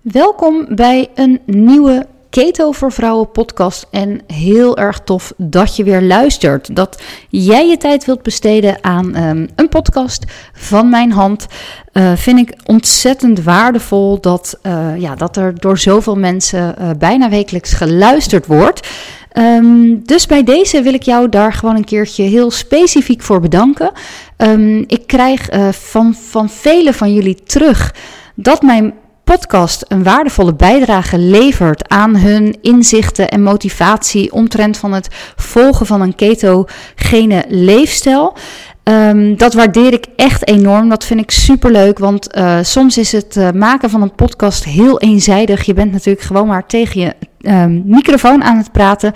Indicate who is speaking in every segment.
Speaker 1: Welkom bij een nieuwe Keto voor Vrouwen podcast. En heel erg tof dat je weer luistert. Dat jij je tijd wilt besteden aan um, een podcast van mijn hand. Uh, vind ik ontzettend waardevol dat, uh, ja, dat er door zoveel mensen uh, bijna wekelijks geluisterd wordt. Um, dus bij deze wil ik jou daar gewoon een keertje heel specifiek voor bedanken. Um, ik krijg van, van velen van jullie terug dat mijn podcast een waardevolle bijdrage levert aan hun inzichten en motivatie omtrent van het volgen van een ketogene leefstijl. Um, dat waardeer ik echt enorm. Dat vind ik super leuk. Want uh, soms is het uh, maken van een podcast heel eenzijdig. Je bent natuurlijk gewoon maar tegen je um, microfoon aan het praten.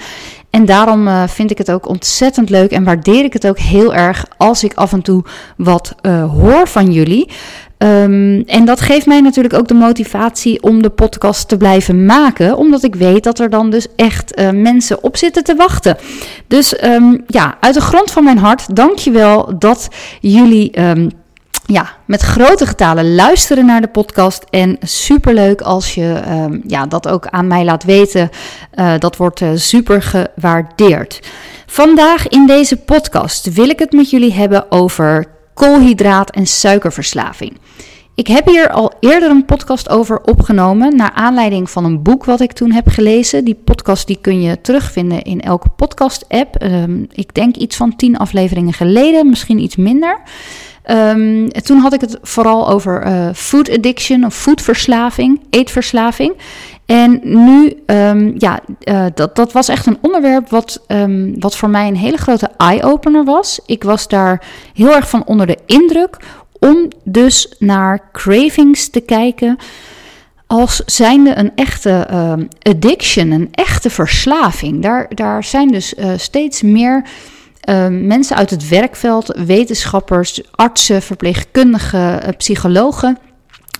Speaker 1: En daarom uh, vind ik het ook ontzettend leuk en waardeer ik het ook heel erg als ik af en toe wat hoor van jullie. Um, en dat geeft mij natuurlijk ook de motivatie om de podcast te blijven maken, omdat ik weet dat er dan dus echt uh, mensen op zitten te wachten. Dus um, ja, uit de grond van mijn hart, dankjewel dat jullie. Um, ja, met grote getalen luisteren naar de podcast. En superleuk als je ja, dat ook aan mij laat weten. Uh, dat wordt uh, super gewaardeerd. Vandaag in deze podcast wil ik het met jullie hebben over koolhydraat- en suikerverslaving. Ik heb hier al eerder een podcast over opgenomen naar aanleiding van een boek wat ik toen heb gelezen. Die podcast die kun je terugvinden in elke podcast-app. Um, ik denk iets van tien afleveringen geleden, misschien iets minder. Um, toen had ik het vooral over uh, food addiction of foodverslaving, eetverslaving. En nu, um, ja, uh, dat, dat was echt een onderwerp wat, um, wat voor mij een hele grote eye-opener was. Ik was daar heel erg van onder de indruk om dus naar cravings te kijken als zijnde een echte uh, addiction, een echte verslaving. Daar, daar zijn dus uh, steeds meer mensen uit het werkveld, wetenschappers, artsen, verpleegkundigen, uh, psychologen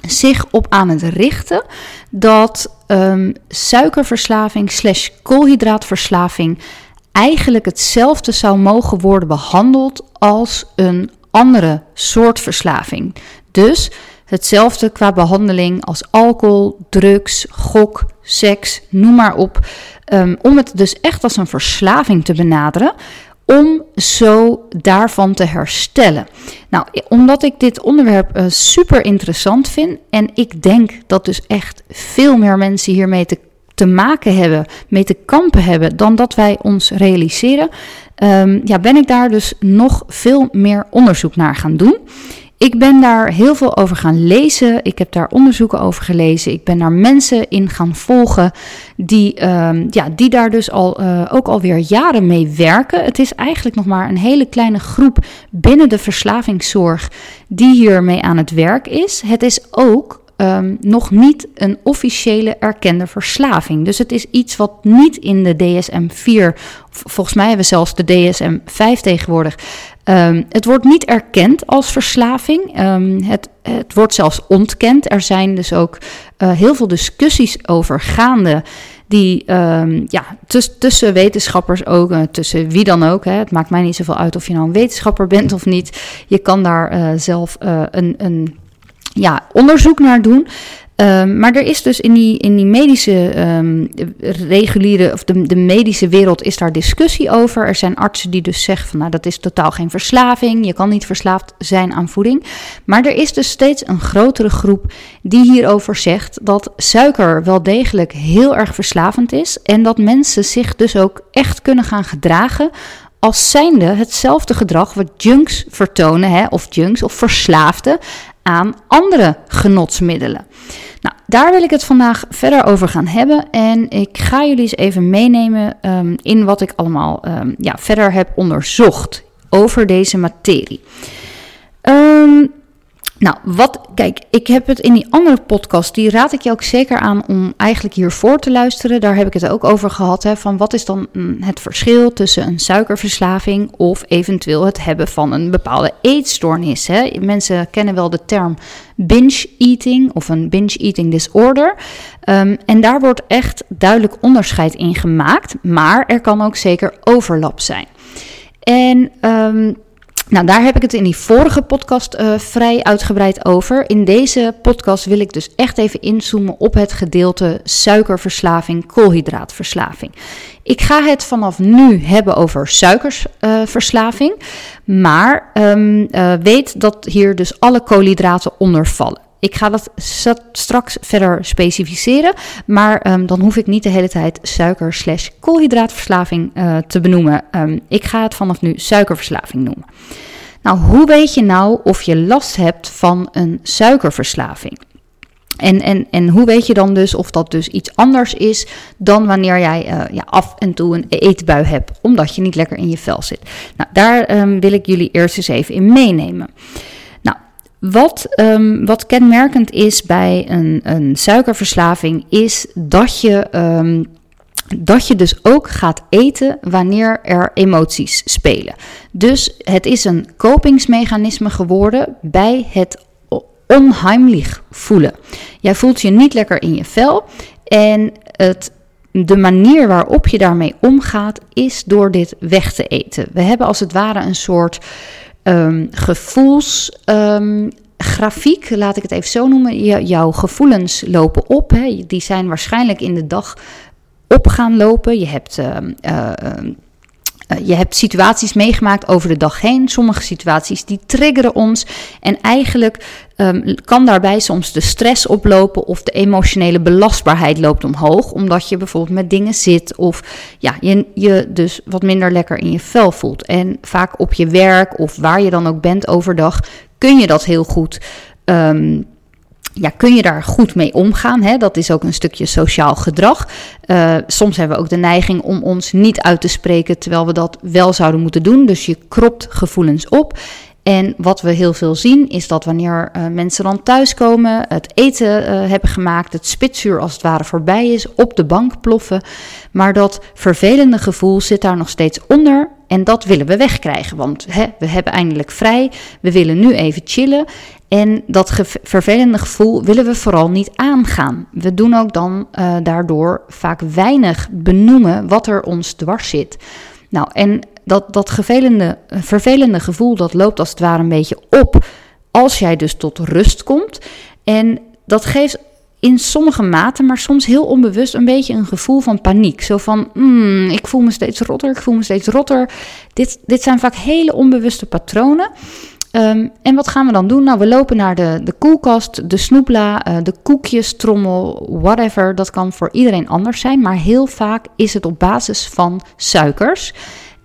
Speaker 1: zich op aan het richten dat um, suikerverslaving slash koolhydraatverslaving eigenlijk hetzelfde zou mogen worden behandeld als een andere soort verslaving. Dus hetzelfde qua behandeling als alcohol, drugs, gok, seks, noem maar op. Um, om het dus echt als een verslaving te benaderen, om zo daarvan te herstellen. Nou, omdat ik dit onderwerp uh, super interessant vind en ik denk dat dus echt veel meer mensen hiermee te, te maken hebben, mee te kampen hebben, dan dat wij ons realiseren, um, ja, ben ik daar dus nog veel meer onderzoek naar gaan doen. Ik ben daar heel veel over gaan lezen. Ik heb daar onderzoeken over gelezen. Ik ben daar mensen in gaan volgen die, uh, ja, die daar dus al, uh, ook alweer jaren mee werken. Het is eigenlijk nog maar een hele kleine groep binnen de verslavingszorg die hiermee aan het werk is. Het is ook um, nog niet een officiële erkende verslaving. Dus het is iets wat niet in de DSM-4, volgens mij hebben we zelfs de DSM-5 tegenwoordig. Um, het wordt niet erkend als verslaving. Um, het, het wordt zelfs ontkend. Er zijn dus ook uh, heel veel discussies over gaande die um, ja, tuss tussen wetenschappers ook, uh, tussen wie dan ook. Hè. Het maakt mij niet zoveel uit of je nou een wetenschapper bent of niet. Je kan daar uh, zelf een, een ja, onderzoek naar doen. Um, maar er is dus in die, in die medische um, reguliere, of de, de medische wereld is daar discussie over. Er zijn artsen die dus zeggen van nou dat is totaal geen verslaving. Je kan niet verslaafd zijn aan voeding. Maar er is dus steeds een grotere groep die hierover zegt dat suiker wel degelijk heel erg verslavend is. En dat mensen zich dus ook echt kunnen gaan gedragen als zijnde hetzelfde gedrag wat junks vertonen, hè, of junks of verslaafden aan andere genotsmiddelen. Daar wil ik het vandaag verder over gaan hebben. En ik ga jullie eens even meenemen um, in wat ik allemaal um, ja, verder heb onderzocht over deze materie. Um, nou, wat, kijk, ik heb het in die andere podcast, die raad ik je ook zeker aan om eigenlijk hiervoor te luisteren. Daar heb ik het ook over gehad, hè, van wat is dan het verschil tussen een suikerverslaving of eventueel het hebben van een bepaalde eetstoornis. Hè. Mensen kennen wel de term binge eating of een binge eating disorder. Um, en daar wordt echt duidelijk onderscheid in gemaakt, maar er kan ook zeker overlap zijn. En um, Nou, daar heb ik het in die vorige podcast uh, vrij uitgebreid over. In deze podcast wil ik dus echt even inzoomen op het gedeelte suikerverslaving, koolhydraatverslaving. Ik ga het vanaf nu hebben over suikersverslaving, maar um, uh, weet dat hier dus alle koolhydraten onder vallen. Ik ga dat straks verder specificeren, maar um, dan hoef ik niet de hele tijd suiker slash koolhydraatverslaving uh, te benoemen. Um, ik ga het vanaf nu suikerverslaving noemen. Nou, hoe weet je nou of je last hebt van een suikerverslaving? En, en, en hoe weet je dan dus of dat dus iets anders is dan wanneer jij uh, ja, af en toe een eetbui hebt, omdat je niet lekker in je vel zit? Nou, daar um, wil ik jullie eerst eens even in meenemen. Wat, um, wat kenmerkend is bij een, een suikerverslaving is dat je, um, dat je dus ook gaat eten wanneer er emoties spelen. Dus het is een kopingsmechanisme geworden bij het onheimlich voelen. Jij voelt je niet lekker in je vel en het de manier waarop je daarmee omgaat is door dit weg te eten. We hebben als het ware een soort um, gevoelsgrafiek, um, laat ik het even zo noemen. jouw gevoelens lopen op. Hè. Die zijn waarschijnlijk in de dag op gaan lopen. Je hebt. Uh, uh, uh, je hebt situaties meegemaakt over de dag heen. Sommige situaties die triggeren ons. En eigenlijk um, kan daarbij soms de stress oplopen of de emotionele belastbaarheid loopt omhoog. Omdat je bijvoorbeeld met dingen zit of ja, je, je dus wat minder lekker in je vel voelt. En vaak op je werk of waar je dan ook bent overdag kun je dat heel goed. Um, ja, kun je daar goed mee omgaan? Hè? Dat is ook een stukje sociaal gedrag. Uh, soms hebben we ook de neiging om ons niet uit te spreken terwijl we dat wel zouden moeten doen. Dus je kropt gevoelens op. En wat we heel veel zien is dat wanneer uh, mensen dan thuiskomen, het eten uh, hebben gemaakt, het spitsuur als het ware voorbij is, op de bank ploffen. Maar dat vervelende gevoel zit daar nog steeds onder en dat willen we wegkrijgen. Want hè, we hebben eindelijk vrij, we willen nu even chillen. En dat vervelende gevoel willen we vooral niet aangaan. We doen ook dan uh, daardoor vaak weinig benoemen wat er ons dwars zit. Nou, en dat, dat vervelende, vervelende gevoel, dat loopt als het ware een beetje op als jij dus tot rust komt. En dat geeft in sommige mate, maar soms heel onbewust, een beetje een gevoel van paniek. Zo van, mm, ik voel me steeds rotter, ik voel me steeds rotter. Dit, dit zijn vaak hele onbewuste patronen. Um, en wat gaan we dan doen? Nou, we lopen naar de, de koelkast, de snoepla, uh, de koekjes, trommel, whatever. Dat kan voor iedereen anders zijn, maar heel vaak is het op basis van suikers.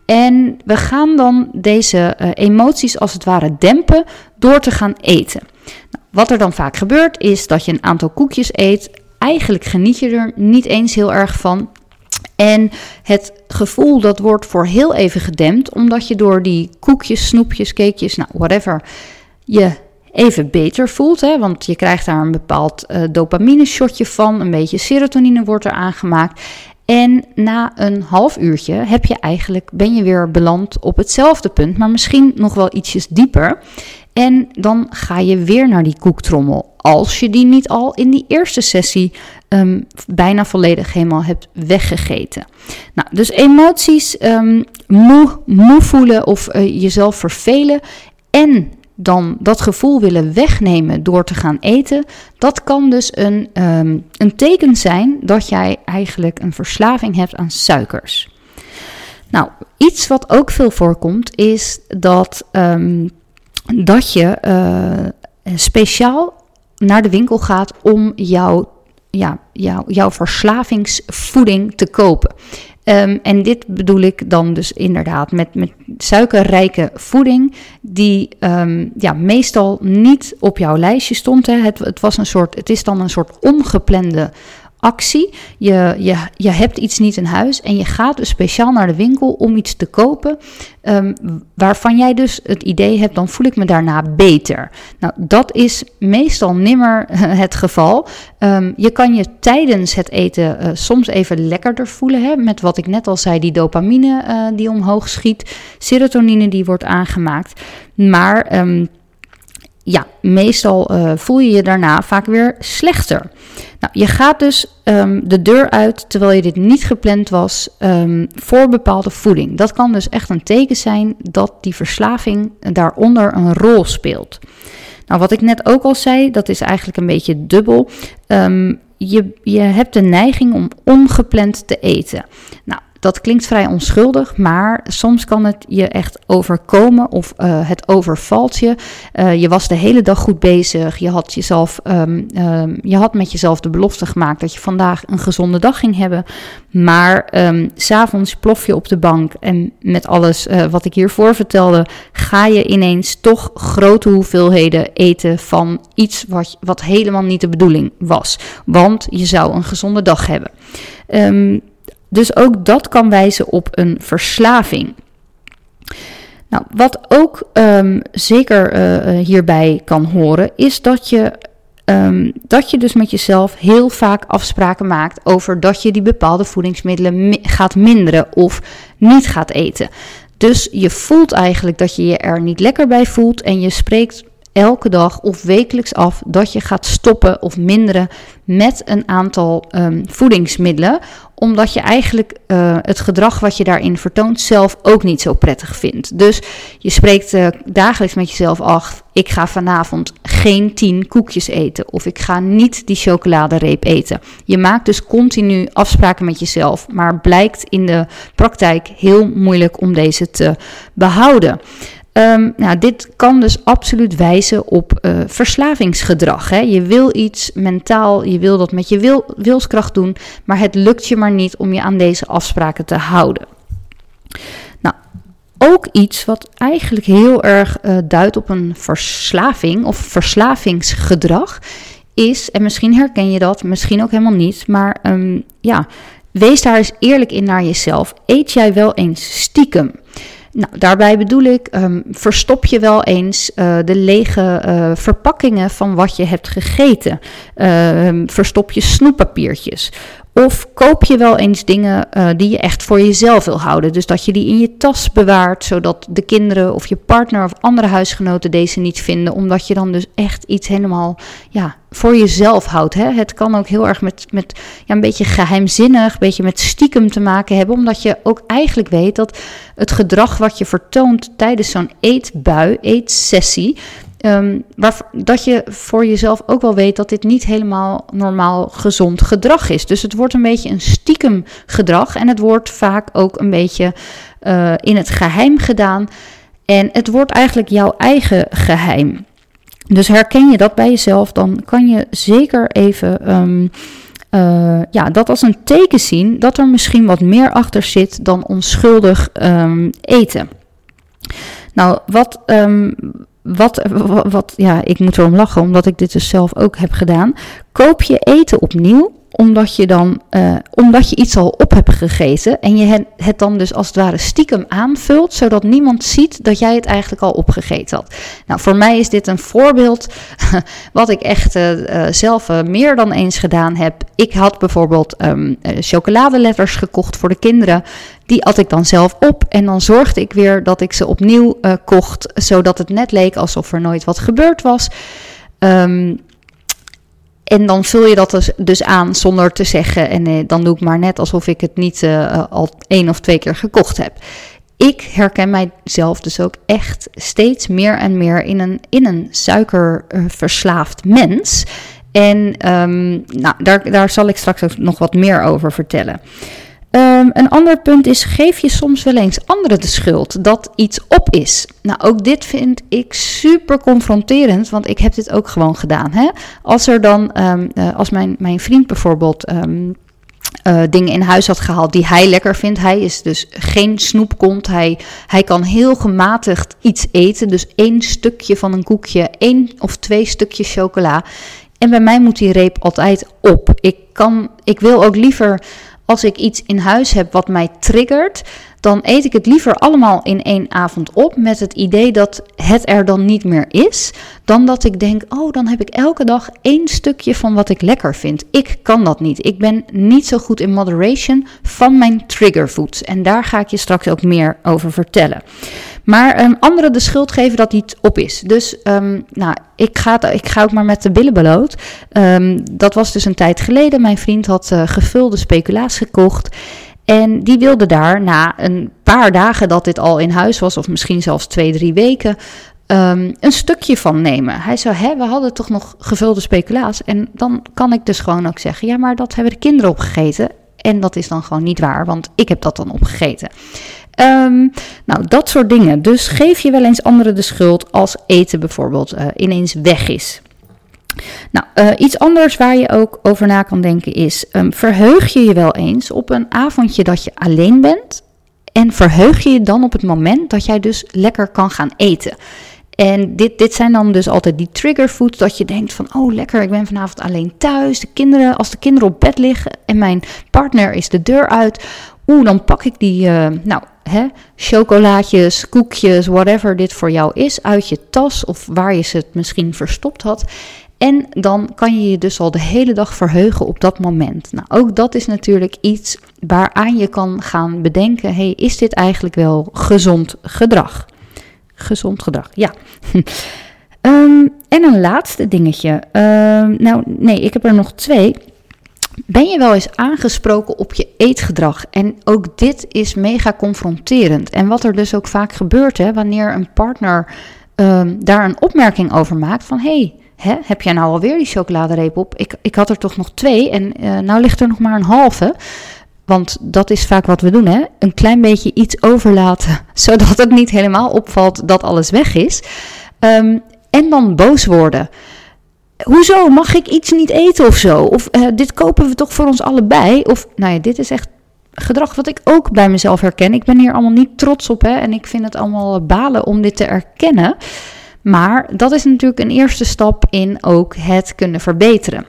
Speaker 1: En we gaan dan deze uh, emoties als het ware dempen door te gaan eten. Nou, wat er dan vaak gebeurt is dat je een aantal koekjes eet. Eigenlijk geniet je er niet eens heel erg van. En het gevoel dat wordt voor heel even gedempt, omdat je door die koekjes, snoepjes, cakejes, nou whatever, je even beter voelt. Hè? Want je krijgt daar een bepaald uh, dopamine shotje van, een beetje serotonine wordt er aangemaakt. En na een half uurtje heb je eigenlijk, ben je weer beland op hetzelfde punt, maar misschien nog wel ietsjes dieper. En dan ga je weer naar die koektrommel. Als je die niet al in die eerste sessie um, bijna volledig helemaal hebt weggegeten. Nou, dus emoties, um, moe, moe voelen of uh, jezelf vervelen en dan dat gevoel willen wegnemen door te gaan eten, dat kan dus een, um, een teken zijn dat jij eigenlijk een verslaving hebt aan suikers. Nou, iets wat ook veel voorkomt is dat, dat je uh, speciaal naar de winkel gaat om jouw, ja, jouw, jouw verslavingsvoeding te kopen. Um, en dit bedoel ik dan dus inderdaad met, met suikerrijke voeding, die um, ja, meestal niet op jouw lijstje stond. Hè. Het, het, was een soort, het is dan een soort ongeplande actie. Je, je, je hebt iets niet in huis en je gaat dus speciaal naar de winkel om iets te kopen um, waarvan jij dus het idee hebt, dan voel ik me daarna beter. Nou, dat is meestal nimmer het geval. Um, je kan je tijdens het eten uh, soms even lekkerder voelen, hè, met wat ik net al zei, die dopamine uh, die omhoog schiet, serotonine die wordt aangemaakt. Maar um, ja, meestal uh, voel je je daarna vaak weer slechter. Nou, je gaat dus um, de deur uit terwijl je dit niet gepland was um, voor bepaalde voeding. Dat kan dus echt een teken zijn dat die verslaving daaronder een rol speelt. Nou, wat ik net ook al zei, dat is eigenlijk een beetje dubbel. Um, je, je hebt de neiging om ongepland te eten. Nou, dat klinkt vrij onschuldig, maar soms kan het je echt overkomen of uh, het overvalt je. Uh, je was de hele dag goed bezig. Je had, jezelf, um, um, je had met jezelf de belofte gemaakt dat je vandaag een gezonde dag ging hebben. Maar um, s'avonds plof je op de bank en met alles uh, wat ik hiervoor vertelde, ga je ineens toch grote hoeveelheden eten van iets wat, wat helemaal niet de bedoeling was. Want je zou een gezonde dag hebben. Dus ook dat kan wijzen op een verslaving. Nou, wat ook um, zeker uh, hierbij kan horen, is dat je, um, dat je dus met jezelf heel vaak afspraken maakt over dat je die bepaalde voedingsmiddelen mi gaat minderen of niet gaat eten. Dus je voelt eigenlijk dat je je er niet lekker bij voelt en je spreekt elke dag of wekelijks af dat je gaat stoppen of minderen met een aantal um, voedingsmiddelen, omdat je eigenlijk uh, het gedrag wat je daarin vertoont zelf ook niet zo prettig vindt. Dus je spreekt uh, dagelijks met jezelf af: ik ga vanavond geen tien koekjes eten of ik ga niet die chocoladereep eten. Je maakt dus continu afspraken met jezelf, maar blijkt in de praktijk heel moeilijk om deze te behouden. Um, nou, dit kan dus absoluut wijzen op uh, verslavingsgedrag. Hè? Je wil iets mentaal, je wil dat met je wil, wilskracht doen, maar het lukt je maar niet om je aan deze afspraken te houden. Nou, ook iets wat eigenlijk heel erg uh, duidt op een verslaving of verslavingsgedrag is, en misschien herken je dat, misschien ook helemaal niet, maar um, ja, wees daar eens eerlijk in naar jezelf. Eet jij wel eens stiekem? Nou, daarbij bedoel ik, um, verstop je wel eens uh, de lege uh, verpakkingen van wat je hebt gegeten. Uh, verstop je snoeppapiertjes. Of koop je wel eens dingen uh, die je echt voor jezelf wil houden. Dus dat je die in je tas bewaart, zodat de kinderen of je partner of andere huisgenoten deze niet vinden. Omdat je dan dus echt iets helemaal ja, voor jezelf houdt. Hè? Het kan ook heel erg met, met ja, een beetje geheimzinnig, een beetje met stiekem te maken hebben. Omdat je ook eigenlijk weet dat het gedrag wat je vertoont tijdens zo'n eetbui, eetsessie Um, waar, dat je voor jezelf ook wel weet dat dit niet helemaal normaal gezond gedrag is. Dus het wordt een beetje een stiekem gedrag en het wordt vaak ook een beetje uh, in het geheim gedaan. En het wordt eigenlijk jouw eigen geheim. Dus herken je dat bij jezelf, dan kan je zeker even um, ja, dat als een teken zien dat er misschien wat meer achter zit dan onschuldig um, eten. Nou, wat, wat, wat, ja, ik moet erom lachen, omdat ik dit dus zelf ook heb gedaan. Koop je eten opnieuw, omdat je dan, uh, omdat je iets al op hebt gegeten en je het, dan dus als het ware stiekem aanvult, zodat niemand ziet dat jij het eigenlijk al opgegeten had. Nou, voor mij is dit een voorbeeld wat ik echt uh, zelf uh, meer dan eens gedaan heb. Ik had bijvoorbeeld um, chocoladeletters gekocht voor de kinderen. Die at ik dan zelf op en dan zorgde ik weer dat ik ze opnieuw kocht, zodat het net leek alsof er nooit wat gebeurd was. Um, en dan vul je dat dus, dus aan zonder te zeggen. En eh, dan doe ik maar net alsof ik het niet uh, al één of twee keer gekocht heb. Ik herken mijzelf dus ook echt steeds meer en meer in een, in een suikerverslaafd mens. En um, nou, daar, daar zal ik straks ook nog wat meer over vertellen. Um, een ander punt is, geef je soms wel eens anderen de schuld dat iets op is. Nou, ook dit vind ik super confronterend, want ik heb dit ook gewoon gedaan. Hè? Als er dan, um, uh, als mijn, mijn vriend bijvoorbeeld um, uh, dingen in huis had gehaald die hij lekker vindt. Hij is dus geen snoepkont. Hij, hij kan heel gematigd iets eten. Dus één stukje van een koekje, één of twee stukjes chocola. En bij mij moet die reep altijd op. Ik, kan, ik wil ook liever als ik iets in huis heb wat mij triggert, dan eet ik het liever allemaal in één avond op met het idee dat het er dan niet meer is, dan dat ik denk, oh, dan heb ik elke dag één stukje van wat ik lekker vind. Ik kan dat niet. Ik ben niet zo goed in moderation van mijn triggerfoods. En daar ga ik je straks ook meer over vertellen. Maar um, anderen de schuld geven dat niet op is. Dus um, nou, ik, ga, ik ga ook maar met de billen bloot. Um, dat was dus een tijd geleden. Mijn vriend had uh, gevulde speculaas gekocht. En die wilde daar na een paar dagen dat dit al in huis was, of misschien zelfs twee, drie weken, um, een stukje van nemen. Hij zei: Hè, we hadden toch nog gevulde speculaas. En dan kan ik dus gewoon ook zeggen: Ja, maar dat hebben de kinderen opgegeten. En dat is dan gewoon niet waar, want ik heb dat dan opgegeten. Um, nou, dat soort dingen. Dus geef je wel eens anderen de schuld als eten bijvoorbeeld uh, ineens weg is. Nou, uh, iets anders waar je ook over na kan denken is: um, verheug je je wel eens op een avondje dat je alleen bent? En verheug je je dan op het moment dat jij dus lekker kan gaan eten? En dit, dit zijn dan dus altijd die triggerfoods dat je denkt van, oh lekker, ik ben vanavond alleen thuis. De kinderen, als de kinderen op bed liggen en mijn partner is de deur uit, oeh, dan pak ik die, uh, nou, hè, chocolaatjes, koekjes, whatever dit voor jou is, uit je tas of waar je ze het misschien verstopt had. En dan kan je je dus al de hele dag verheugen op dat moment. Nou, ook dat is natuurlijk iets waaraan je kan gaan bedenken: hey, is dit eigenlijk wel gezond gedrag? Gezond gedrag, ja. um, en een laatste dingetje. Um, nou, nee, ik heb er nog twee. Ben je wel eens aangesproken op je eetgedrag? En ook dit is mega confronterend. En wat er dus ook vaak gebeurt, hè, wanneer een partner um, daar een opmerking over maakt: van hé, hey, Hè, heb jij nou alweer die chocoladereep op? Ik, ik had er toch nog twee en uh, nou ligt er nog maar een halve. Want dat is vaak wat we doen, hè? Een klein beetje iets overlaten, zodat het niet helemaal opvalt dat alles weg is. Um, en dan boos worden. Hoezo mag ik iets niet eten of zo? Of uh, dit kopen we toch voor ons allebei? Of, nou ja, dit is echt gedrag wat ik ook bij mezelf herken. Ik ben hier allemaal niet trots op, hè? En ik vind het allemaal balen om dit te erkennen. Maar dat is natuurlijk een eerste stap in ook het kunnen verbeteren.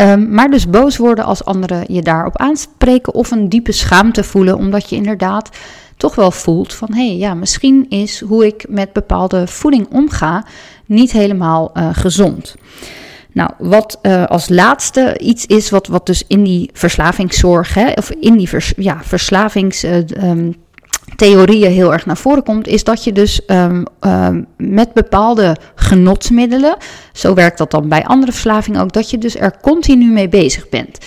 Speaker 1: Um, maar dus boos worden als anderen je daarop aanspreken of een diepe schaamte voelen, omdat je inderdaad toch wel voelt van hé, hey, ja, misschien is hoe ik met bepaalde voeding omga niet helemaal uh, gezond. Nou, wat uh, als laatste iets is wat, wat dus in die verslavingszorg, hè, of in die vers, ja, verslavings. Uh, um, theorieën heel erg naar voren komt, is dat je dus um, um, met bepaalde genotsmiddelen, zo werkt dat dan bij andere verslavingen ook, dat je dus er continu mee bezig bent.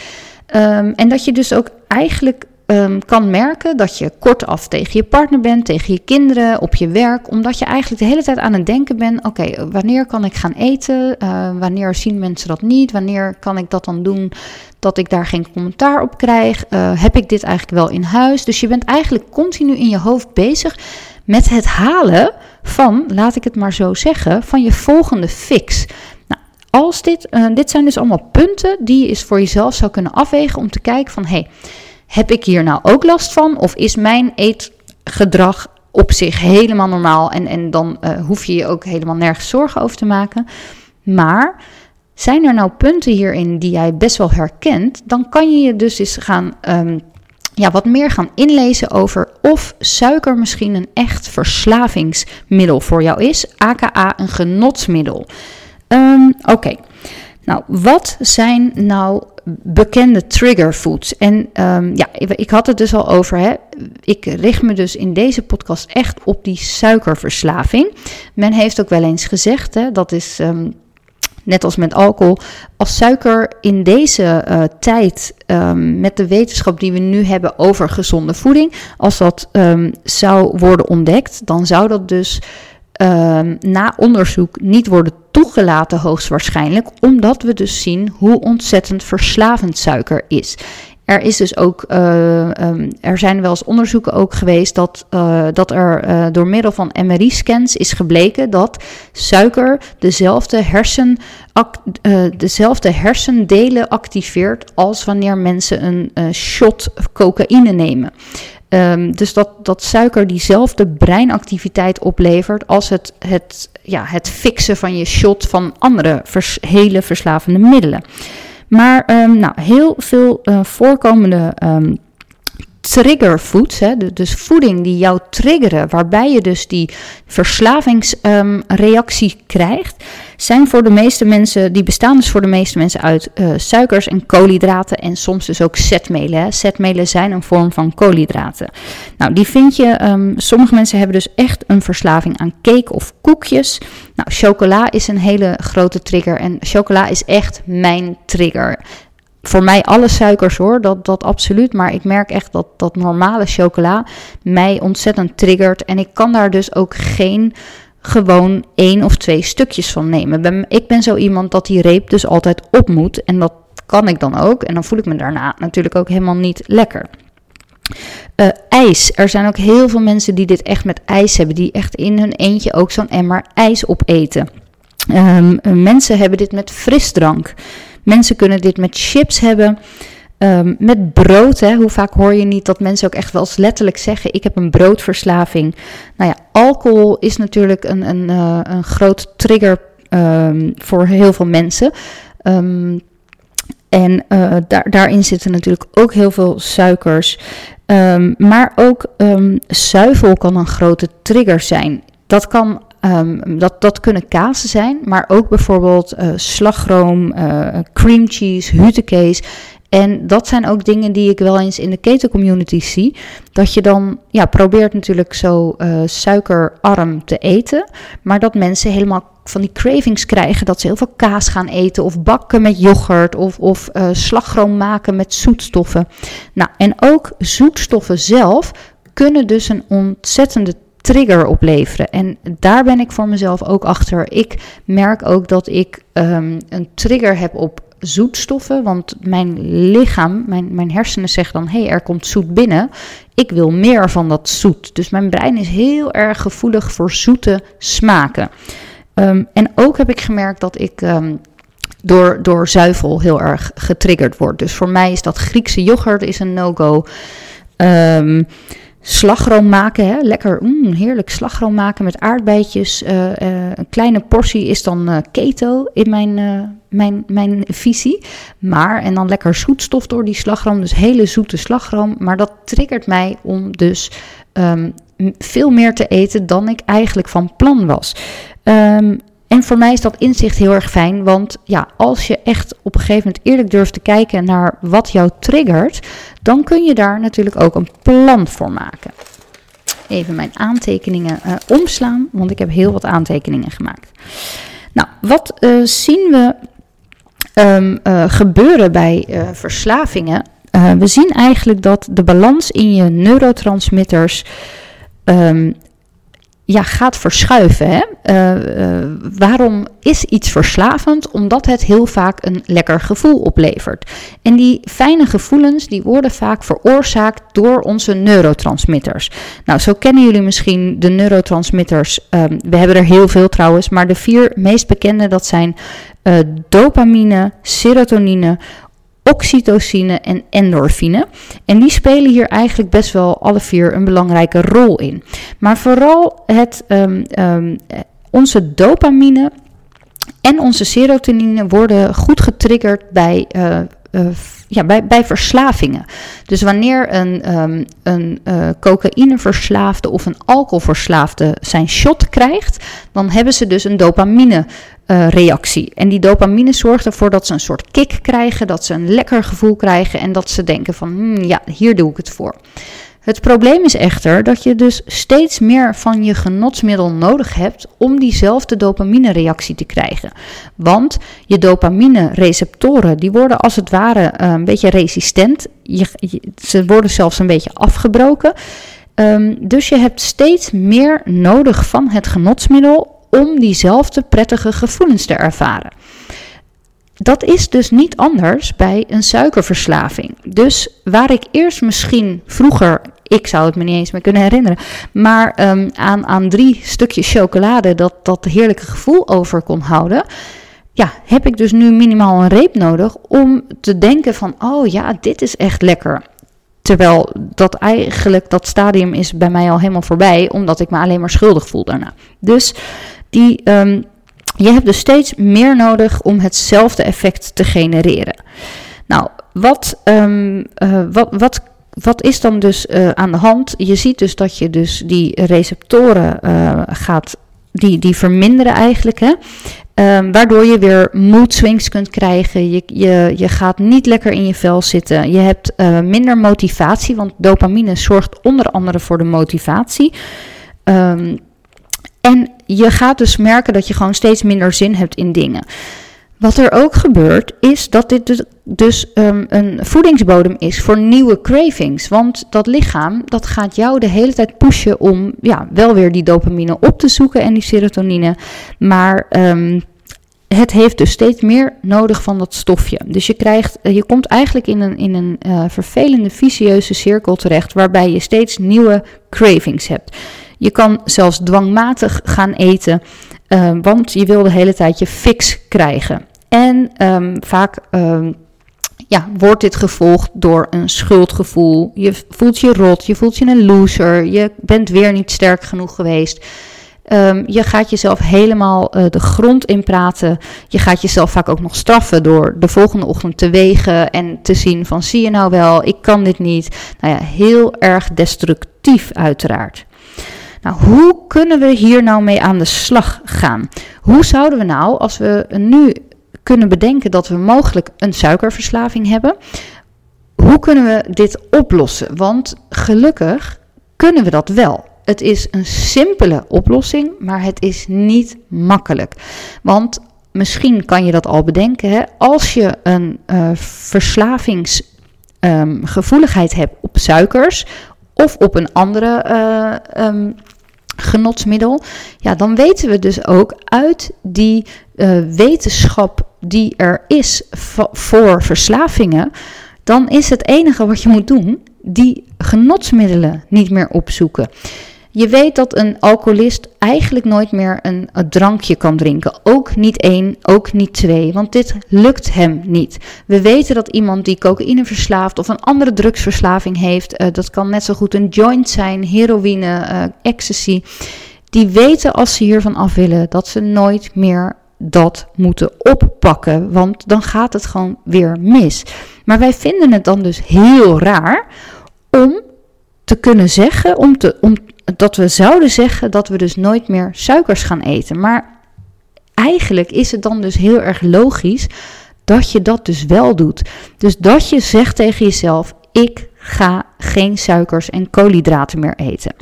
Speaker 1: Um, en dat je dus ook eigenlijk um, kan merken dat je kortaf tegen je partner bent, tegen je kinderen, op je werk, omdat je eigenlijk de hele tijd aan het denken bent: oké, wanneer kan ik gaan eten? Uh, wanneer zien mensen dat niet? Wanneer kan ik dat dan doen dat ik daar geen commentaar op krijg? Uh, heb ik dit eigenlijk wel in huis? Dus je bent eigenlijk continu in je hoofd bezig met het halen van, laat ik het maar zo zeggen, van je volgende fix. Nou, als dit, uh, dit zijn dus allemaal punten die je eens voor jezelf zou kunnen afwegen om te kijken van hé. Hey, heb ik hier nou ook last van? Of is mijn eetgedrag op zich helemaal normaal en, en dan uh, hoef je je ook helemaal nergens zorgen over te maken? Maar zijn er nou punten hierin die jij best wel herkent? Dan kan je je dus eens gaan. Um, ja, wat meer gaan inlezen over of suiker misschien een echt verslavingsmiddel voor jou is, aka een genotsmiddel. Um, Oké, nou wat zijn nou bekende trigger foods. En um, ja, ik had het dus al over. Hè. Ik richt me dus in deze podcast echt op die suikerverslaving. Men heeft ook wel eens gezegd, hè, dat is um, net als met alcohol, als suiker in deze uh, tijd um, met de wetenschap die we nu hebben over gezonde voeding, als dat zou worden ontdekt, dan zou dat dus um, na onderzoek niet worden toegelaten, hoogstwaarschijnlijk, omdat we dus zien hoe ontzettend verslavend suiker is. Er is dus ook, uh, um, er zijn wel eens onderzoeken ook geweest dat, uh, dat er uh, door middel van MRI-scans is gebleken dat suiker dezelfde, hersen, dezelfde hersendelen activeert als wanneer mensen een shot cocaïne nemen. Um, dus dat, dat suiker diezelfde breinactiviteit oplevert als het, het, ja, het fixen van je shot van andere hele verslavende middelen. Maar um, nou, heel veel uh, voorkomende um, triggerfoods, hè, dus voeding die jou triggeren, waarbij je dus die verslavingsreactie krijgt, zijn voor de meeste mensen, die bestaan dus voor de meeste mensen uit uh, suikers en koolhydraten en soms dus ook zetmelen. Hè. Zetmelen zijn een vorm van koolhydraten. Nou, die vind je, um, sommige mensen hebben dus echt een verslaving aan cake of koekjes. Nou, chocola is een hele grote trigger en chocola is echt mijn trigger voor mij alle suikers hoor, dat, dat absoluut. Maar ik merk echt dat, dat normale chocola mij ontzettend triggert. En ik kan daar dus ook geen gewoon één of twee stukjes van nemen. Ik ben zo iemand dat die reep dus altijd op moet. En dat kan ik dan ook. En dan voel ik me daarna natuurlijk ook helemaal niet lekker. Uh, ijs. Er zijn ook heel veel mensen die dit echt met ijs hebben. Die echt in hun eentje ook zo'n emmer ijs opeten. Um, mensen hebben dit met frisdrank. Mensen kunnen dit met chips hebben. Um, met brood, hè. hoe vaak hoor je niet dat mensen ook echt wel eens letterlijk zeggen: Ik heb een broodverslaving. Nou ja, alcohol is natuurlijk een, een, uh, een groot trigger um, voor heel veel mensen. Um, en uh, daar, daarin zitten natuurlijk ook heel veel suikers. maar ook zuivel kan een grote trigger zijn. Dat kan dat, dat kunnen kazen zijn, maar ook bijvoorbeeld uh, slagroom, cream cheese, hutekees. En dat zijn ook dingen die ik wel eens in de ketencommunity zie. Dat je dan ja, probeert natuurlijk zo uh, suikerarm te eten. Maar dat mensen helemaal van die cravings krijgen. Dat ze heel veel kaas gaan eten. Of bakken met yoghurt. Of, of uh, slagroom maken met zoetstoffen. Nou, en ook zoetstoffen zelf kunnen dus een ontzettende trigger opleveren. En daar ben ik voor mezelf ook achter. Ik merk ook dat ik um, een trigger heb op zoetstoffen. Want mijn lichaam, mijn, mijn hersenen zeggen dan: hé, hey, er komt zoet binnen. Ik wil meer van dat zoet. Dus mijn brein is heel erg gevoelig voor zoete smaken. Um, en ook heb ik gemerkt dat ik. Um, door, door zuivel heel erg getriggerd word. Dus voor mij is dat Griekse yoghurt is een no-go. Um, slagroom maken. Hè? Lekker, mm, heerlijk slagroom maken met aardbeidjes. Uh, uh, een kleine portie is dan uh, keto in mijn, mijn, mijn visie. Maar, en dan lekker zoetstof door die slagroom. Dus hele zoete slagroom. Maar dat triggert mij om dus um, veel meer te eten dan ik eigenlijk van plan was. Um, en voor mij is dat inzicht heel erg fijn, want ja, als je echt op een gegeven moment eerlijk durft te kijken naar wat jou triggert, dan kun je daar natuurlijk ook een plan voor maken. Even mijn aantekeningen uh, omslaan, want ik heb heel wat aantekeningen gemaakt. Nou, wat uh, zien we um, uh, gebeuren bij verslavingen? we zien eigenlijk dat de balans in je neurotransmitters um, ja, gaat verschuiven. Hè? Uh, uh, waarom is iets verslavend? Omdat het heel vaak een lekker gevoel oplevert. En die fijne gevoelens die worden vaak veroorzaakt door onze neurotransmitters. Nou, zo kennen jullie misschien de neurotransmitters. Um, we hebben er heel veel trouwens, maar de vier meest bekende dat zijn uh, dopamine, serotonine, oxytocine en endorfine. En die spelen hier eigenlijk best wel alle vier een belangrijke rol in. Maar vooral het, um, um, onze dopamine en onze serotonine worden goed getriggerd bij uh, ja, bij, bij verslavingen. Dus wanneer een, um, een uh, cocaïneverslaafde of een alcoholverslaafde zijn shot krijgt, dan hebben ze dus een dopamine uh, reactie. En die dopamine zorgt ervoor dat ze een soort kick krijgen, dat ze een lekker gevoel krijgen en dat ze denken van hmm, ja, hier doe ik het voor. Het probleem is echter dat je dus steeds meer van je genotsmiddel nodig hebt om diezelfde dopamine-reactie te krijgen. Want je dopamine-receptoren die worden als het ware uh, een beetje resistent. Je, ze worden zelfs een beetje afgebroken. Um, dus je hebt steeds meer nodig van het genotsmiddel om diezelfde prettige gevoelens te ervaren. Dat is dus niet anders bij een suikerverslaving. Dus waar ik eerst misschien vroeger, ik zou het me niet eens meer kunnen herinneren, maar um, aan, aan drie stukjes chocolade dat dat heerlijke gevoel over kon houden, ja, heb ik dus nu minimaal een reep nodig om te denken van, oh ja, dit is echt lekker. Terwijl dat eigenlijk, dat stadium is bij mij al helemaal voorbij, omdat ik me alleen maar schuldig voel daarna. Dus die, um, je hebt dus steeds meer nodig om hetzelfde effect te genereren. Nou, wat, um, uh, wat, wat wat is dan dus uh, aan de hand? Je ziet dus dat je dus die receptoren uh, gaat, die, die verminderen eigenlijk. Hè? Um, waardoor je weer mood swings kunt krijgen. Je, je, je gaat niet lekker in je vel zitten. Je hebt minder motivatie, want dopamine zorgt onder andere voor de motivatie. Um, en je gaat dus merken dat je gewoon steeds minder zin hebt in dingen. Wat er ook gebeurt, is dat dit dus, dus um, een voedingsbodem is voor nieuwe cravings. Want dat lichaam, dat gaat jou de hele tijd pushen om ja, wel weer die dopamine op te zoeken en die serotonine. Maar um, het heeft dus steeds meer nodig van dat stofje. Dus je, krijgt, eh, je komt eigenlijk in een, in een uh, vervelende, vicieuze cirkel terecht, waarbij je steeds nieuwe cravings hebt. Je kan zelfs dwangmatig gaan eten, uh, want je wil de hele tijd je fix krijgen. En um, vaak um, ja, wordt dit gevolgd door een schuldgevoel. Je voelt je rot, je voelt je een loser, je bent weer niet sterk genoeg geweest. Je gaat jezelf helemaal uh, de grond in praten. Je gaat jezelf vaak ook nog straffen door de volgende ochtend te wegen en te zien van zie je nou wel, ik kan dit niet. Nou ja, heel erg destructief uiteraard. Nou, hoe kunnen we hier nou mee aan de slag gaan? Hoe zouden we nou, als we nu kunnen bedenken dat we mogelijk een suikerverslaving hebben, hoe kunnen we dit oplossen? Want gelukkig kunnen we dat wel. Het is een simpele oplossing, maar het is niet makkelijk. Want misschien kan je dat al bedenken. Hè? Als je een uh, verslavingsgevoeligheid um, hebt op suikers of op een andere uh, genotsmiddel, ja, dan weten we dus ook uit die uh, wetenschap die er is voor verslavingen, dan is het enige wat je moet doen die genotsmiddelen niet meer opzoeken. Je weet dat een alcoholist eigenlijk nooit meer een, drankje kan drinken. Ook niet één, ook niet twee, want dit lukt hem niet. We weten dat iemand die cocaïne verslaafd of een andere drugsverslaving heeft, uh, dat kan net zo goed een joint zijn, heroïne, uh, ecstasy. Die weten als ze hiervan af willen dat ze nooit meer dat moeten oppakken, want dan gaat het gewoon weer mis. Maar wij vinden het dan dus heel raar om te kunnen zeggen, om te, om, dat we zouden zeggen dat we dus nooit meer suikers gaan eten. Maar eigenlijk is het dan dus heel erg logisch dat je dat dus wel doet. Dus dat je zegt tegen jezelf: ik ga geen suikers en koolhydraten meer eten.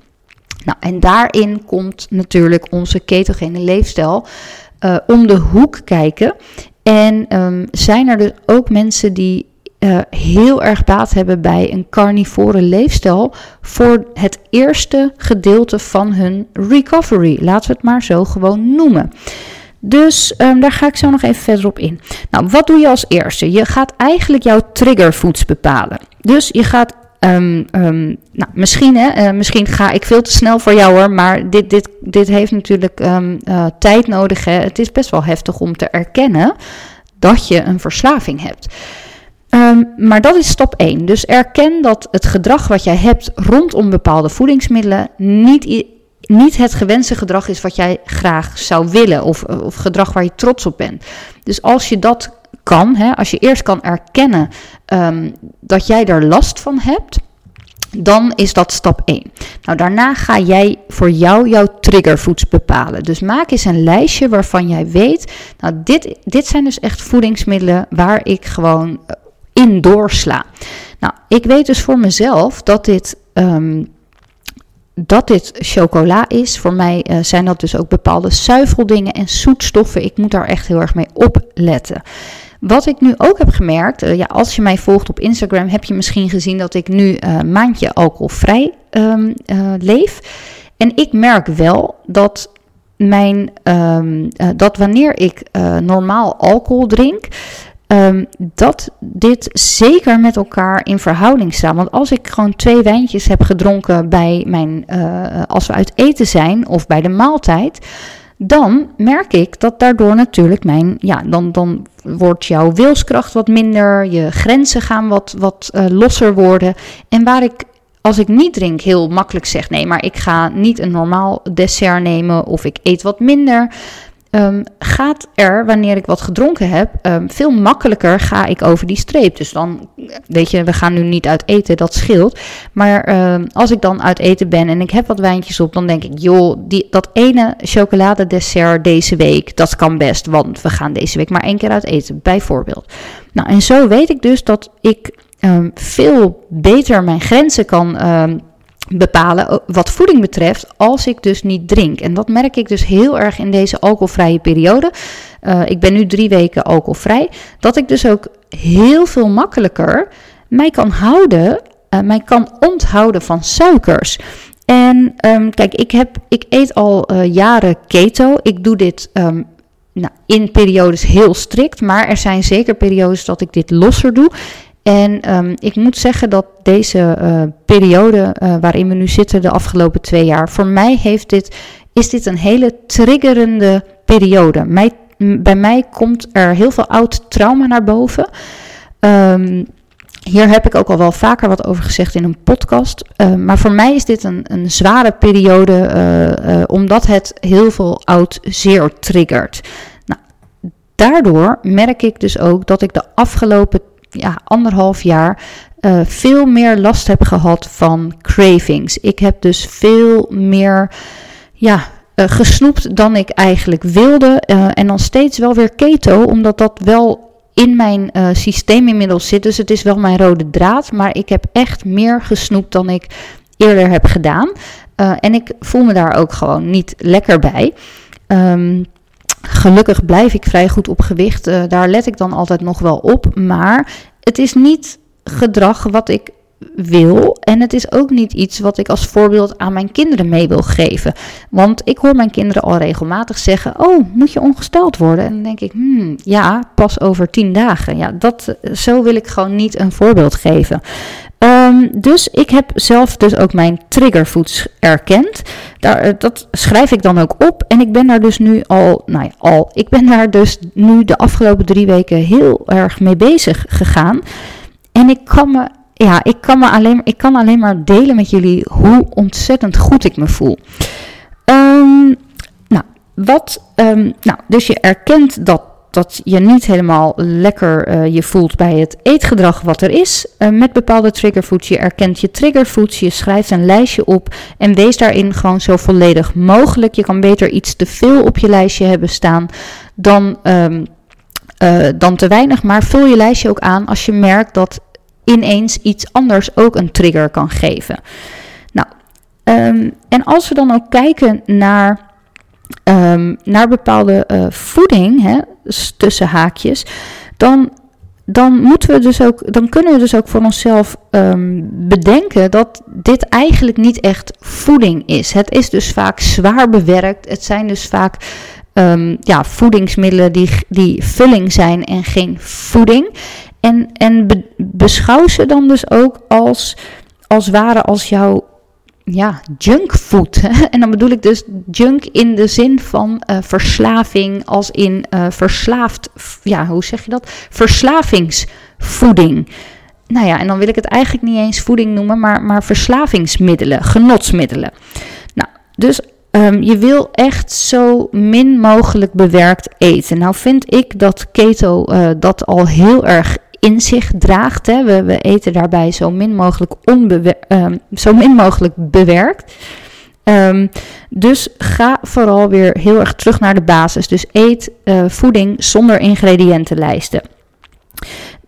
Speaker 1: Nou, en daarin komt natuurlijk onze ketogene leefstijl uh, om de hoek kijken. En um, zijn er dus ook mensen die uh, heel erg baat hebben bij een carnivore leefstijl voor het eerste gedeelte van hun recovery. Laten we het maar zo gewoon noemen. Dus um, daar ga ik zo nog even verder op in. Nou, wat doe je als eerste? Je gaat eigenlijk jouw triggerfoods bepalen. Dus je gaat Um, um, nou, misschien, hè, uh, misschien ga ik veel te snel voor jou hoor, maar dit, dit, dit heeft natuurlijk uh, tijd nodig. Hè. Het is best wel heftig om te erkennen dat je een verslaving hebt. Um, maar dat is stap 1. Dus erken dat het gedrag wat jij hebt rondom bepaalde voedingsmiddelen niet, niet het gewenste gedrag is wat jij graag zou willen of, of gedrag waar je trots op bent. Dus als je dat kan, hè, als je eerst kan erkennen um, dat jij er last van hebt, dan is dat stap 1. Nou, daarna ga jij voor jou jouw triggerfoods bepalen. Dus maak eens een lijstje waarvan jij weet, nou, dit, dit zijn dus echt voedingsmiddelen waar ik gewoon in doorsla. Nou, ik weet dus voor mezelf dat dit, um, dat dit chocola is. Voor mij uh, zijn dat dus ook bepaalde zuiveldingen en zoetstoffen. Ik moet daar echt heel erg mee opletten. Wat ik nu ook heb gemerkt, uh, ja, als je mij volgt op Instagram, heb je misschien gezien dat ik nu een maandje alcoholvrij um, leef. En ik merk wel dat mijn, um, dat wanneer ik normaal alcohol drink, Um, dat dit zeker met elkaar in verhouding staat. Want als ik gewoon twee wijntjes heb gedronken bij mijn, uh, als we uit eten zijn of bij de maaltijd, dan merk ik dat daardoor natuurlijk mijn, ja, dan, dan wordt jouw wilskracht wat minder, je grenzen gaan wat, wat uh, losser worden. En waar ik als ik niet drink heel makkelijk zeg nee, maar ik ga niet een normaal dessert nemen of ik eet wat minder. Um, gaat er, wanneer ik wat gedronken heb, um, veel makkelijker ga ik over die streep. Dus dan weet je, we gaan nu niet uit eten, dat scheelt. Maar ehm, als ik dan uit eten ben en ik heb wat wijntjes op, dan denk ik, joh, die, dat ene chocoladedessert deze week, dat kan best, want we gaan deze week maar één keer uit eten, bijvoorbeeld. Nou, en zo weet ik dus dat ik ehm, veel beter mijn grenzen kan ehm, bepalen wat voeding betreft als ik dus niet drink. En dat merk ik dus heel erg in deze alcoholvrije periode. Uh, ik ben nu drie weken alcoholvrij. Dat ik dus ook heel veel makkelijker mij kan houden, uh, mij kan onthouden van suikers. En um, kijk, ik, heb, ik eet al jaren keto. Ik doe dit um, nou, in periodes heel strikt, maar er zijn zeker periodes dat ik dit losser doe. En um, ik moet zeggen dat deze uh, periode uh, waarin we nu zitten, de afgelopen twee jaar, voor mij heeft dit, is dit een hele triggerende periode. Bij mij komt er heel veel oud trauma naar boven. Um, hier heb ik ook al wel vaker wat over gezegd in een podcast. Uh, maar voor mij is dit een, een zware periode, uh, omdat het heel veel oud zeer triggert. Nou, daardoor merk ik dus ook dat ik de afgelopen ja, anderhalf jaar uh, veel meer last heb gehad van cravings. Ik heb dus veel meer ja, uh, gesnoept dan ik eigenlijk wilde. Uh, en dan steeds wel weer keto, omdat dat wel in mijn systeem inmiddels zit. Dus het is wel mijn rode draad. Maar ik heb echt meer gesnoept dan ik eerder heb gedaan. en ik voel me daar ook gewoon niet lekker bij. Um, Gelukkig blijf ik vrij goed op gewicht. Uh, daar let ik dan altijd nog wel op. Maar het is niet gedrag wat ik wil. En het is ook niet iets wat ik als voorbeeld aan mijn kinderen mee wil geven. Want ik hoor mijn kinderen al regelmatig zeggen: Oh, moet je ongesteld worden? En dan denk ik: hmm, ja, pas over tien dagen. Ja, dat, zo wil ik gewoon niet een voorbeeld geven. Um, dus ik heb zelf dus ook mijn triggerfoods erkend. Daar, eh, dat schrijf ik dan ook op. En ik ben daar dus nu al, nou ja, al, ik ben daar dus nu de afgelopen drie weken heel erg mee bezig gegaan. En ik kan me, ja, ik kan me alleen, ik kan alleen maar delen met jullie hoe ontzettend goed ik me voel. Um, nou, wat, um, nou, dus je erkent dat dat je niet helemaal lekker uh, je voelt bij het eetgedrag wat er is. Uh, met bepaalde triggerfoods. Je erkent je triggerfoods, je schrijft een lijstje op en wees daarin gewoon zo volledig mogelijk. Je kan beter iets te veel op je lijstje hebben staan dan, um, uh, dan te weinig. Maar vul je lijstje ook aan als je merkt dat ineens iets anders ook een trigger kan geven. Nou, um, en als we dan ook kijken naar um, naar bepaalde uh, voeding, hè, tussen haakjes, dan, dan, moeten we dus ook, dan kunnen we dus ook voor onszelf um, bedenken dat dit eigenlijk niet echt voeding is. Het is dus vaak zwaar bewerkt. Het zijn dus vaak um, ja, voedingsmiddelen die, die vulling zijn en geen voeding. En, en be, beschouw ze dan dus ook als, als ware als jouw ja, junkfood. en dan bedoel ik dus junk in de zin van uh, verslaving, als in uh, verslaafd, ja, hoe zeg je dat? Verslavingsvoeding. Nou ja, en dan wil ik het eigenlijk niet eens voeding noemen, maar, maar verslavingsmiddelen, genotsmiddelen. Nou, dus um, je wil echt zo min mogelijk bewerkt eten. Nou vind ik dat keto uh, dat al heel erg in zich draagt. Hè. We, we, eten daarbij zo min mogelijk, um, zo min mogelijk bewerkt. Um, dus ga vooral weer heel erg terug naar de basis. Dus eet uh, voeding zonder ingrediëntenlijsten.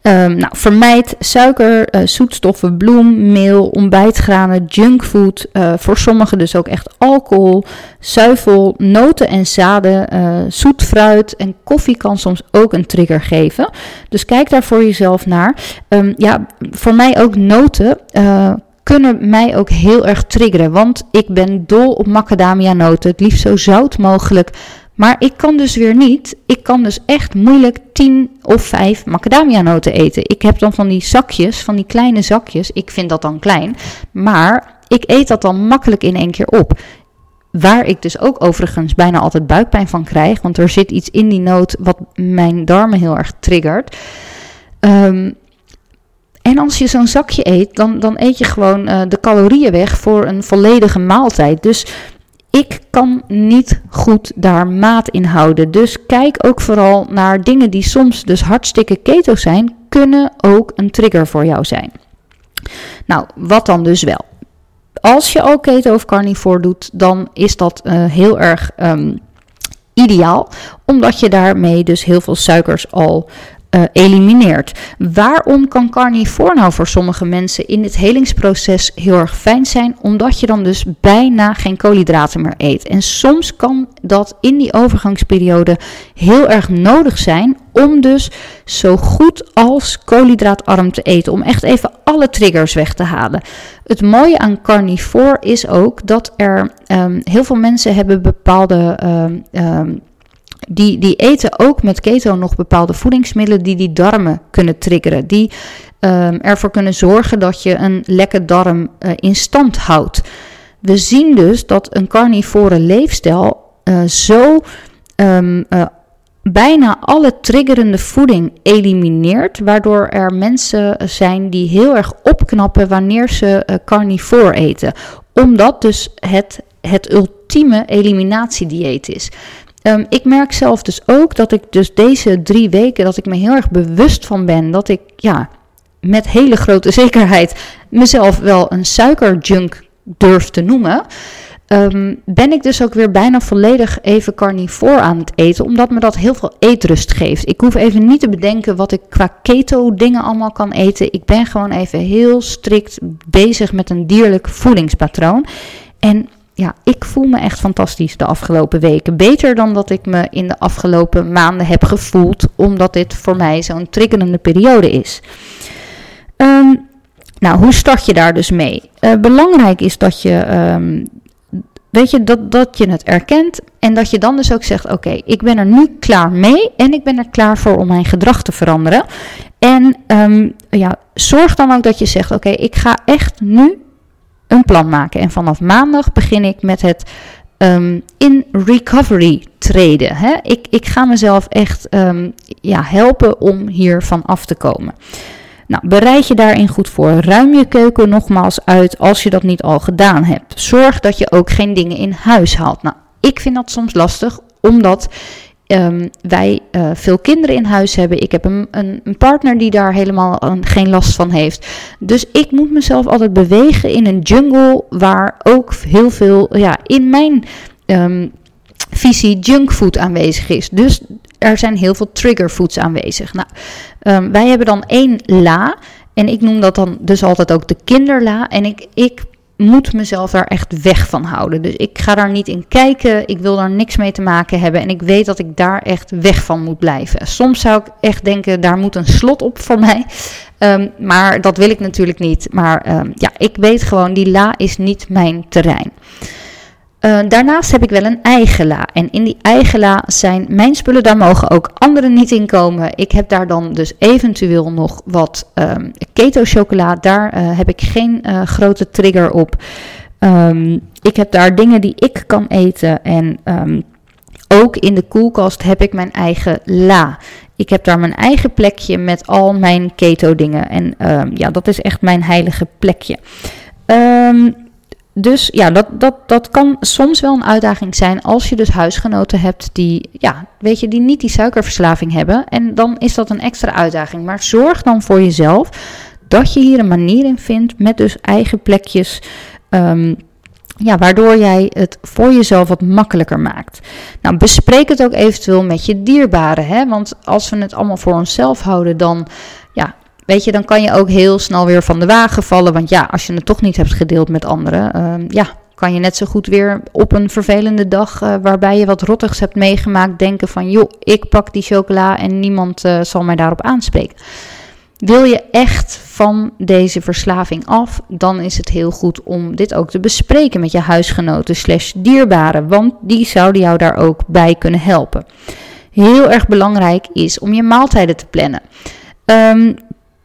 Speaker 1: Um, nou, vermijd suiker, uh, zoetstoffen, bloem, meel, ontbijtgranen, junkfood. Uh, voor sommigen dus ook echt alcohol, zuivel, noten en zaden, uh, zoet fruit en koffie kan soms ook een trigger geven. Dus kijk daar voor jezelf naar. Um, ja, voor mij ook noten kunnen mij ook heel erg triggeren. Want ik ben dol op macadamia noten. Het liefst zo zout mogelijk. Maar ik kan dus weer niet. Ik kan dus echt moeilijk 10 of 5 macadamia noten eten. Ik heb dan van die zakjes, van die kleine zakjes. Ik vind dat dan klein. Maar ik eet dat dan makkelijk in één keer op. Waar ik dus ook overigens bijna altijd buikpijn van krijg. Want er zit iets in die noot wat mijn darmen heel erg triggert. Um, en als je zo'n zakje eet, dan, dan eet je gewoon uh, de calorieën weg voor een volledige maaltijd. Dus ik kan niet goed daar maat in houden. Dus kijk ook vooral naar dingen die soms dus hartstikke keto zijn. kunnen ook een trigger voor jou zijn. Nou, wat dan dus wel? Als je ook keto of carnivore doet, dan is dat uh, heel erg um, ideaal, omdat je daarmee dus heel veel suikers al uh, elimineert. Waarom kan carnivore nou voor sommige mensen in het helingsproces heel erg fijn zijn? Omdat je dan dus bijna geen koolhydraten meer eet. En soms kan dat in die overgangsperiode heel erg nodig zijn om dus zo goed als koolhydraatarm te eten. Om echt even alle triggers weg te halen. Het mooie aan carnivore is ook dat er um, heel veel mensen hebben bepaalde um, um, die, die eten ook met keto nog bepaalde voedingsmiddelen die die darmen kunnen triggeren. Die um, ervoor kunnen zorgen dat je een lekke darm uh, in stand houdt. We zien dus dat een carnivore leefstijl uh, zo um, uh, bijna alle triggerende voeding elimineert, waardoor er mensen zijn die heel erg opknappen wanneer ze uh, eten. Omdat dus het het ultieme eliminatiedieet is. Um, ik merk zelf dus ook dat ik dus deze drie weken, dat ik me heel erg bewust van ben dat ik ja, met hele grote zekerheid mezelf wel een suikerjunk durf te noemen. Um, ben ik dus ook weer bijna volledig even carnivore aan het eten, omdat me dat heel veel eetrust geeft. Ik hoef even niet te bedenken wat ik qua keto dingen allemaal kan eten. Ik ben gewoon even heel strikt bezig met een dierlijk voedingspatroon. En ja, ik voel me echt fantastisch de afgelopen weken. Beter dan dat ik me in de afgelopen maanden heb gevoeld, omdat dit voor mij zo'n triggerende periode is. Um, nou, hoe start je daar dus mee? Uh, belangrijk is dat je, um, weet je, dat, dat je het erkent en dat je dan dus ook zegt: Oké, ik ben er nu klaar mee en ik ben er klaar voor om mijn gedrag te veranderen. En um, ja, zorg dan ook dat je zegt: Oké, ik ga echt nu een plan maken. En vanaf maandag begin ik met het um, in recovery treden. Hè? Ik, ik ga mezelf echt um, ja, helpen om hiervan af te komen. Nou, bereid je daarin goed voor. Ruim je keuken nogmaals uit als je dat niet al gedaan hebt. Zorg dat je ook geen dingen in huis haalt. Nou, ik vind dat soms lastig, omdat um, wij uh, veel kinderen in huis hebben. Ik heb een, een, een partner die daar helemaal een, geen last van heeft. Dus ik moet mezelf altijd bewegen in een jungle waar ook heel veel ja, in mijn um, visie junkfood aanwezig is. Dus er zijn heel veel triggerfoods aanwezig. Nou, um, wij hebben dan één la. En ik noem dat dan dus altijd ook de kinderla. En ik, ik moet mezelf daar echt weg van houden. Dus ik ga daar niet in kijken. Ik wil daar niks mee te maken hebben. En ik weet dat ik daar echt weg van moet blijven. Soms zou ik echt denken, daar moet een slot op voor mij. Um, maar dat wil ik natuurlijk niet. Maar um, ja, ik weet gewoon, die la is niet mijn terrein. Uh, daarnaast heb ik wel een eigen la. En in die eigen la zijn mijn spullen, daar mogen ook anderen niet in komen. Ik heb daar dan dus eventueel nog wat um, keto chocola. Daar uh, heb ik geen uh, grote trigger op. Um, ik heb daar dingen die ik kan eten. En um, ook in de koelkast heb ik mijn eigen la. Ik heb daar mijn eigen plekje met al mijn keto dingen. En ja, dat is echt mijn heilige plekje. Um, dus ja, dat, dat, dat kan soms wel een uitdaging zijn als je dus huisgenoten hebt die, ja, weet je, die niet die suikerverslaving hebben. En dan is dat een extra uitdaging. Maar zorg dan voor jezelf dat je hier een manier in vindt met dus eigen plekjes. Um, ja, waardoor jij het voor jezelf wat makkelijker maakt. Nou, bespreek het ook eventueel met je dierbaren. Hè? Want als we het allemaal voor onszelf houden, dan Weet je, dan kan je ook heel snel weer van de wagen vallen. Want ja, als je het toch niet hebt gedeeld met anderen, uh, ja, kan je net zo goed weer op een vervelende dag uh, waarbij je wat rottigs hebt meegemaakt denken van joh, ik pak die chocola en niemand uh, zal mij daarop aanspreken. Wil je echt van deze verslaving af, dan is het heel goed om dit ook te bespreken met je huisgenoten slash dierbaren, want die zouden jou daar ook bij kunnen helpen. Heel erg belangrijk is om je maaltijden te plannen. Um,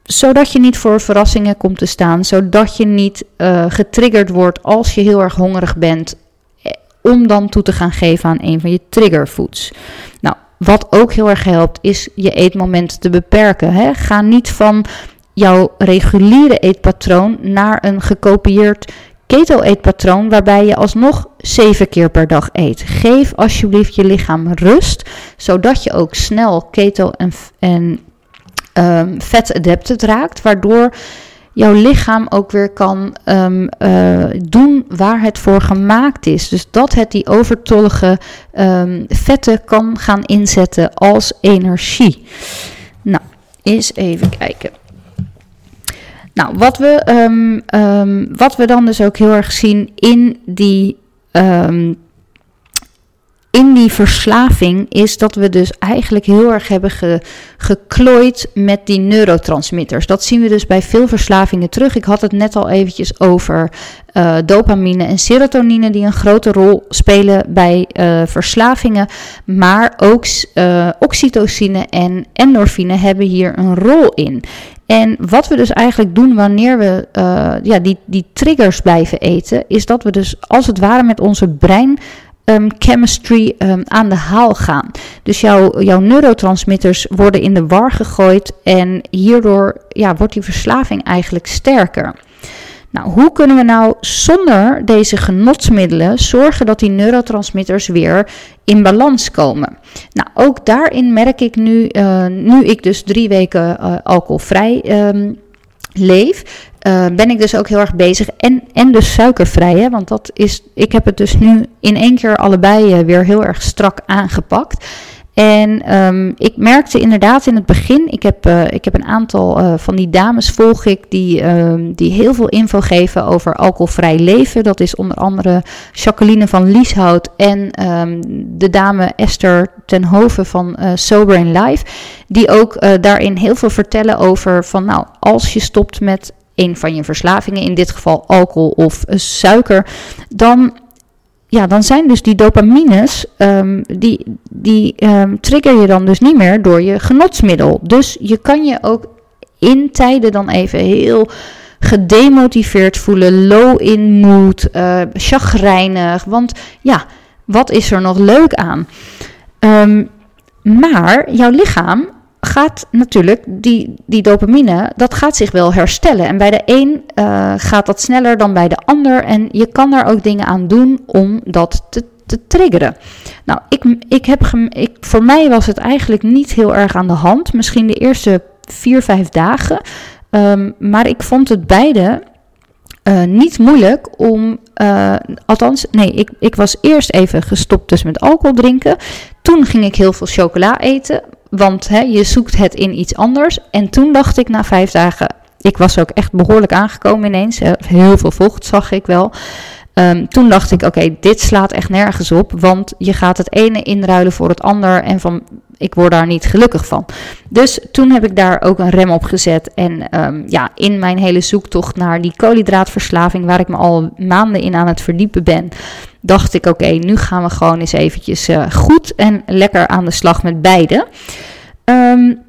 Speaker 1: zodat je niet voor verrassingen komt te staan, zodat je niet uh, getriggerd wordt als je heel erg hongerig bent, eh, om dan toe te gaan geven aan een van je triggerfoods. Nou, wat ook heel erg helpt, is je eetmomenten te beperken. Hè? Ga niet van jouw reguliere eetpatroon naar een gekopieerd keto-eetpatroon waarbij je alsnog zeven keer per dag eet. Geef alsjeblieft je lichaam rust, zodat je ook snel keto en, en um, vet adapted raakt, waardoor jouw lichaam ook weer kan um, uh, doen waar het voor gemaakt is. Dus dat het die overtollige um, vetten kan gaan inzetten als energie. Nou, eens even kijken. Nou, wat we, wat we dan dus ook heel erg zien in die in die verslaving is dat we dus eigenlijk heel erg hebben ge, geklooid met die neurotransmitters. Dat zien we dus bij veel verslavingen terug. Ik had het net al eventjes over uh, dopamine en serotonine die een grote rol spelen bij uh, verslavingen. Maar ook uh, oxytocine en endorfine hebben hier een rol in. En wat we dus eigenlijk doen wanneer we ja, die, die triggers blijven eten, is dat we dus als het ware met onze brein um, chemistry um, aan de haal gaan. Dus jouw, jouw neurotransmitters worden in de war gegooid en hierdoor ja, wordt die verslaving eigenlijk sterker. Nou, hoe kunnen we nou zonder deze genotsmiddelen zorgen dat die neurotransmitters weer in balans komen? Nou, ook daarin merk ik nu, uh, nu ik dus drie weken uh, alcoholvrij um, leef, uh, ben ik dus ook heel erg bezig. En, en dus suikervrij, hè, want dat is, ik heb het dus nu in één keer allebei uh, weer heel erg strak aangepakt. En um, ik merkte inderdaad in het begin, ik heb, uh, ik heb een aantal uh, van die dames volg ik die, um, die heel veel info geven over alcoholvrij leven. Dat is onder andere Jacqueline van Lieshout en um, de dame Esther ten Hoven van uh, Sober in Life. Die ook daarin heel veel vertellen over van nou, als je stopt met een van je verslavingen, in dit geval alcohol of suiker, dan ja, dan zijn dus die dopamines, um, die, die um, trigger je dan dus niet meer door je genotsmiddel. Dus je kan je ook in tijden dan even heel gedemotiveerd voelen, low in mood, uh, chagrijnig. Want ja, wat is er nog leuk aan? Um, maar jouw lichaam gaat natuurlijk die, die dopamine, dat gaat zich wel herstellen. En bij de een uh, gaat dat sneller dan bij de ander. En je kan daar ook dingen aan doen om dat te, te triggeren. Nou, ik, ik heb ik, voor mij was het eigenlijk niet heel erg aan de hand. Misschien de eerste vier, vijf dagen. Um, maar ik vond het beide uh, niet moeilijk om, uh, althans, nee, ik, ik was eerst even gestopt dus met alcohol drinken. Toen ging ik heel veel chocola eten, want hè, je zoekt het in iets anders. En toen dacht ik na vijf dagen, ik was ook echt behoorlijk aangekomen ineens. Heel veel vocht zag ik wel. Um, toen dacht ik, oké, dit slaat echt nergens op. Want je gaat het ene inruilen voor het ander. En van, ik word daar niet gelukkig van. Dus toen heb ik daar ook een rem op gezet. En um, ja, in mijn hele zoektocht naar die koolhydraatverslaving, waar ik me al maanden in aan het verdiepen ben, dacht ik, oké, nu gaan we gewoon eens eventjes uh, goed en lekker aan de slag met beide. Um,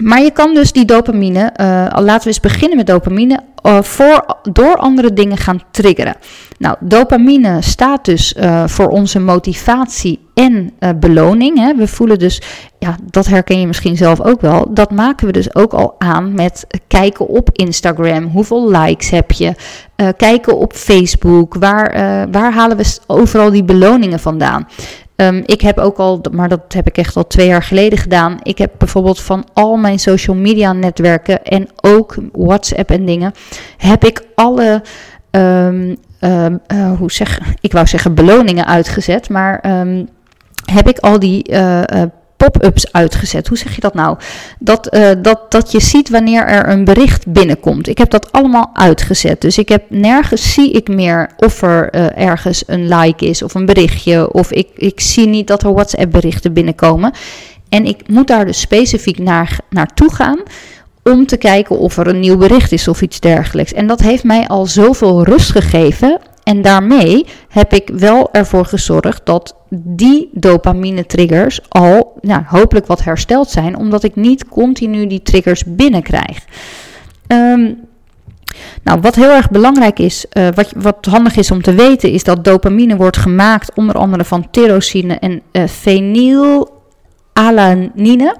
Speaker 1: maar je kan dus die dopamine, uh, laten we eens beginnen met dopamine, uh, voor, door andere dingen gaan triggeren. Nou, dopamine staat dus uh, voor onze motivatie en beloning. Hè. We voelen dus, ja, dat herken je misschien zelf ook wel. Dat maken we dus ook al aan met kijken op Instagram. Hoeveel likes heb je? kijken op Facebook. Waar, waar halen we overal die beloningen vandaan? Um, ik heb ook al, maar dat heb ik echt al twee jaar geleden gedaan. Ik heb bijvoorbeeld van al mijn social media netwerken en ook WhatsApp en dingen, heb ik alle, um, um, uh, hoe zeg, ik wou zeggen beloningen uitgezet, maar heb ik al die uh, pop-ups uitgezet. Hoe zeg je dat nou? Dat, uh, dat, dat je ziet wanneer er een bericht binnenkomt. Ik heb dat allemaal uitgezet. Dus ik heb nergens zie ik meer of er uh, ergens een like is of een berichtje. Of ik, ik zie niet dat er WhatsApp berichten binnenkomen. En ik moet daar dus specifiek naar, naartoe gaan om te kijken of er een nieuw bericht is of iets dergelijks. En dat heeft mij al zoveel rust gegeven. En daarmee heb ik wel ervoor gezorgd dat die dopamine triggers al nou, hopelijk wat hersteld zijn, omdat ik niet continu die triggers binnenkrijg. Um, nou, wat heel erg belangrijk is, uh, wat, wat handig is om te weten, is dat dopamine wordt gemaakt onder andere van tyrosine en uh, fenylalanine.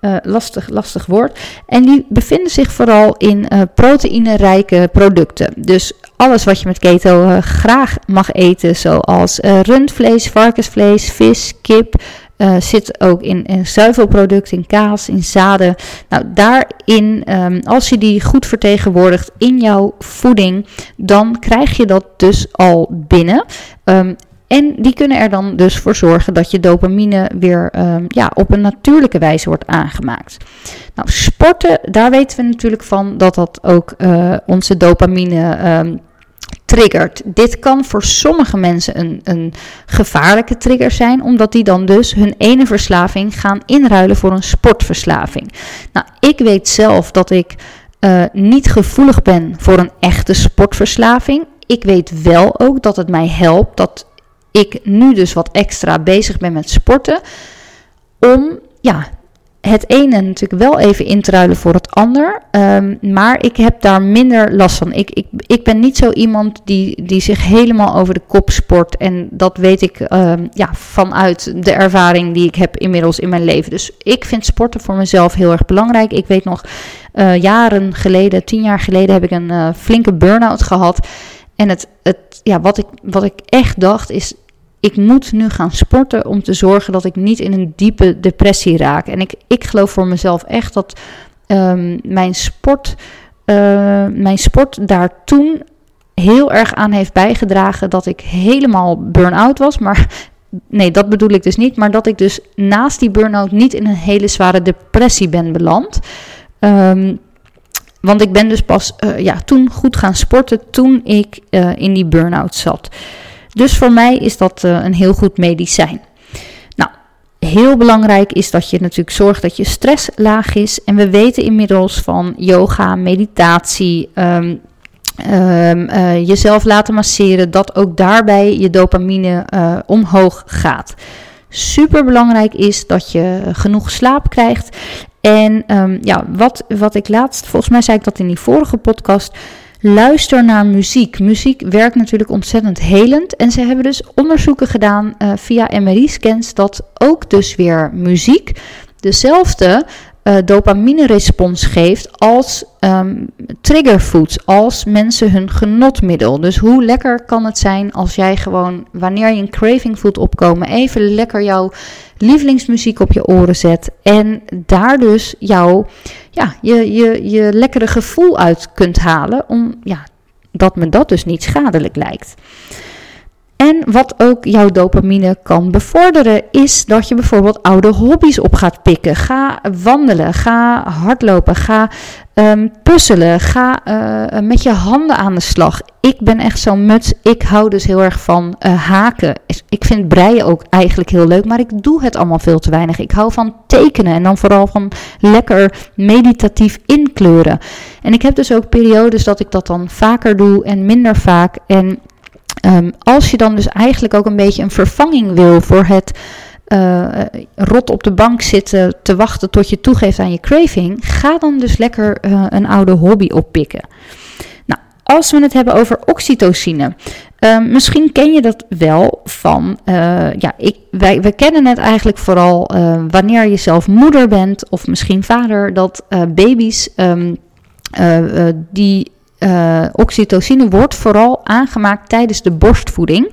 Speaker 1: Uh, lastig, lastig woord. En die bevinden zich vooral in uh, proteïnerijke producten. Dus alles wat je met keto uh, graag mag eten, zoals rundvlees, varkensvlees, vis, kip, zit ook in, in zuivelproducten, in kaas, in zaden. Nou, daarin, um, als je die goed vertegenwoordigt in jouw voeding, dan krijg je dat dus al binnen. Um, en die kunnen er dan dus voor zorgen dat je dopamine weer um, ja, op een natuurlijke wijze wordt aangemaakt. Nou, sporten, daar weten we natuurlijk van dat dat ook uh, onze dopamine um, triggert. Dit kan voor sommige mensen een, een gevaarlijke trigger zijn, omdat die dan dus hun ene verslaving gaan inruilen voor een sportverslaving. Nou, ik weet zelf dat ik uh, niet gevoelig ben voor een echte sportverslaving. Ik weet wel ook dat het mij helpt dat ik nu dus wat extra bezig ben met sporten. Om ja, het ene natuurlijk wel even in te ruilen voor het ander. Um, maar ik heb daar minder last van. Ik, ik, ik ben niet zo iemand die, die zich helemaal over de kop sport. En dat weet ik um, ja, vanuit de ervaring die ik heb inmiddels in mijn leven. Dus ik vind sporten voor mezelf heel erg belangrijk. Ik weet nog, uh, jaren geleden, tien jaar geleden, heb ik een uh, flinke burn-out gehad. En het, het, ja, wat, ik, wat ik echt dacht is, ik moet nu gaan sporten om te zorgen dat ik niet in een diepe depressie raak. En ik, ik geloof voor mezelf echt dat um, mijn, sport, uh, mijn sport daar toen heel erg aan heeft bijgedragen dat ik helemaal burn-out was. Maar nee, dat bedoel ik dus niet. Maar dat ik dus naast die burn-out niet in een hele zware depressie ben beland. Um, want ik ben dus pas uh, ja, toen goed gaan sporten toen ik uh, in die burn-out zat. Dus voor mij is dat uh, een heel goed medicijn. Nou, heel belangrijk is dat je natuurlijk zorgt dat je stress laag is. En we weten inmiddels van yoga, meditatie, um, um, jezelf laten masseren, dat ook daarbij je dopamine omhoog gaat super belangrijk is dat je genoeg slaap krijgt. En um, ja, wat, wat ik laatst, volgens mij zei ik dat in die vorige podcast. Luister naar muziek. Muziek werkt natuurlijk ontzettend helend. En ze hebben dus onderzoeken gedaan uh, via MRI-scans dat ook dus weer muziek dezelfde uh, dopamine-respons geeft als um, als mensen hun genotmiddel. Dus hoe lekker kan het zijn als jij gewoon, wanneer je een craving voelt opkomen, even lekker jouw lievelingsmuziek op je oren zet en daar dus jouw, ja, je, je, je lekkere gevoel uit kunt halen, om, ja, dat me dat dus niet schadelijk lijkt. En wat ook jouw dopamine kan bevorderen, is dat je bijvoorbeeld oude hobby's op gaat pikken. Ga wandelen, ga hardlopen, ga um, puzzelen, ga uh, met je handen aan de slag. Ik ben echt zo'n muts. Ik hou dus heel erg van uh, haken. Ik vind breien ook eigenlijk heel leuk, maar ik doe het allemaal veel te weinig. Ik hou van tekenen en dan vooral van lekker meditatief inkleuren. En ik heb dus ook periodes dat ik dat dan vaker doe en minder vaak. En Um, als je dan dus eigenlijk ook een beetje een vervanging wil voor het uh, rot op de bank zitten te wachten tot je toegeeft aan je craving, ga dan dus lekker uh, een oude hobby oppikken. Nou, als we het hebben over oxytocine. Um, misschien ken je dat wel van, uh, ja, ik, wij, we kennen het eigenlijk vooral wanneer je zelf moeder bent of misschien vader, dat baby's die uh, oxytocine wordt vooral aangemaakt tijdens de borstvoeding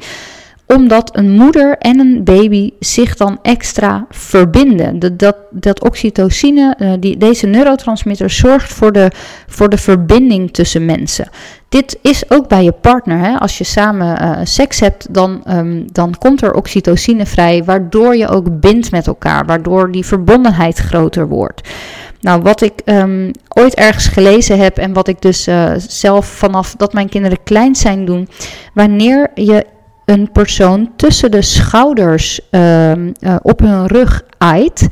Speaker 1: omdat een moeder en een baby zich dan extra verbinden. Dat, dat, dat oxytocine, uh, die, deze neurotransmitter, zorgt voor de, voor de verbinding tussen mensen. Dit is ook bij je partner. Hè? Als je samen uh, seks hebt, dan, um, dan komt er oxytocine vrij, waardoor je ook bindt met elkaar, waardoor die verbondenheid groter wordt. Nou, wat ik um, ooit ergens gelezen heb en wat ik dus uh, zelf vanaf dat mijn kinderen klein zijn doen. Wanneer je een persoon tussen de schouders uh, uh, op hun rug aait,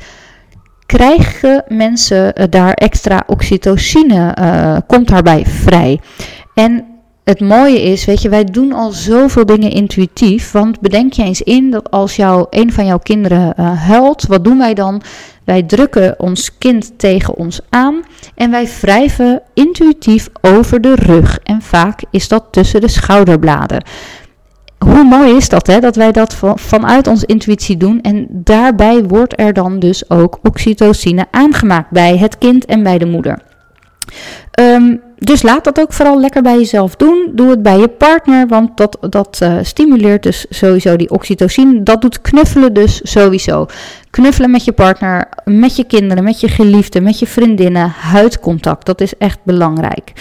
Speaker 1: krijgen mensen uh, daar extra oxytocine, komt daarbij vrij. En het mooie is, weet je, wij doen al zoveel dingen intuïtief. Want bedenk je eens in dat als jou, een van jouw kinderen uh, huilt, wat doen wij dan? Wij drukken ons kind tegen ons aan en wij wrijven intuïtief over de rug. En vaak is dat tussen de schouderbladen. Hoe mooi is dat, hè? Dat wij dat vanuit onze intuïtie doen. En daarbij wordt er dan dus ook oxytocine aangemaakt bij het kind en bij de moeder. Um, dus laat dat ook vooral lekker bij jezelf doen. Doe het bij je partner, want dat, dat uh, stimuleert dus sowieso die oxytocine. Dat doet knuffelen dus sowieso. Knuffelen met je partner, met je kinderen, met je geliefden, met je vriendinnen. Huidcontact, dat is echt belangrijk.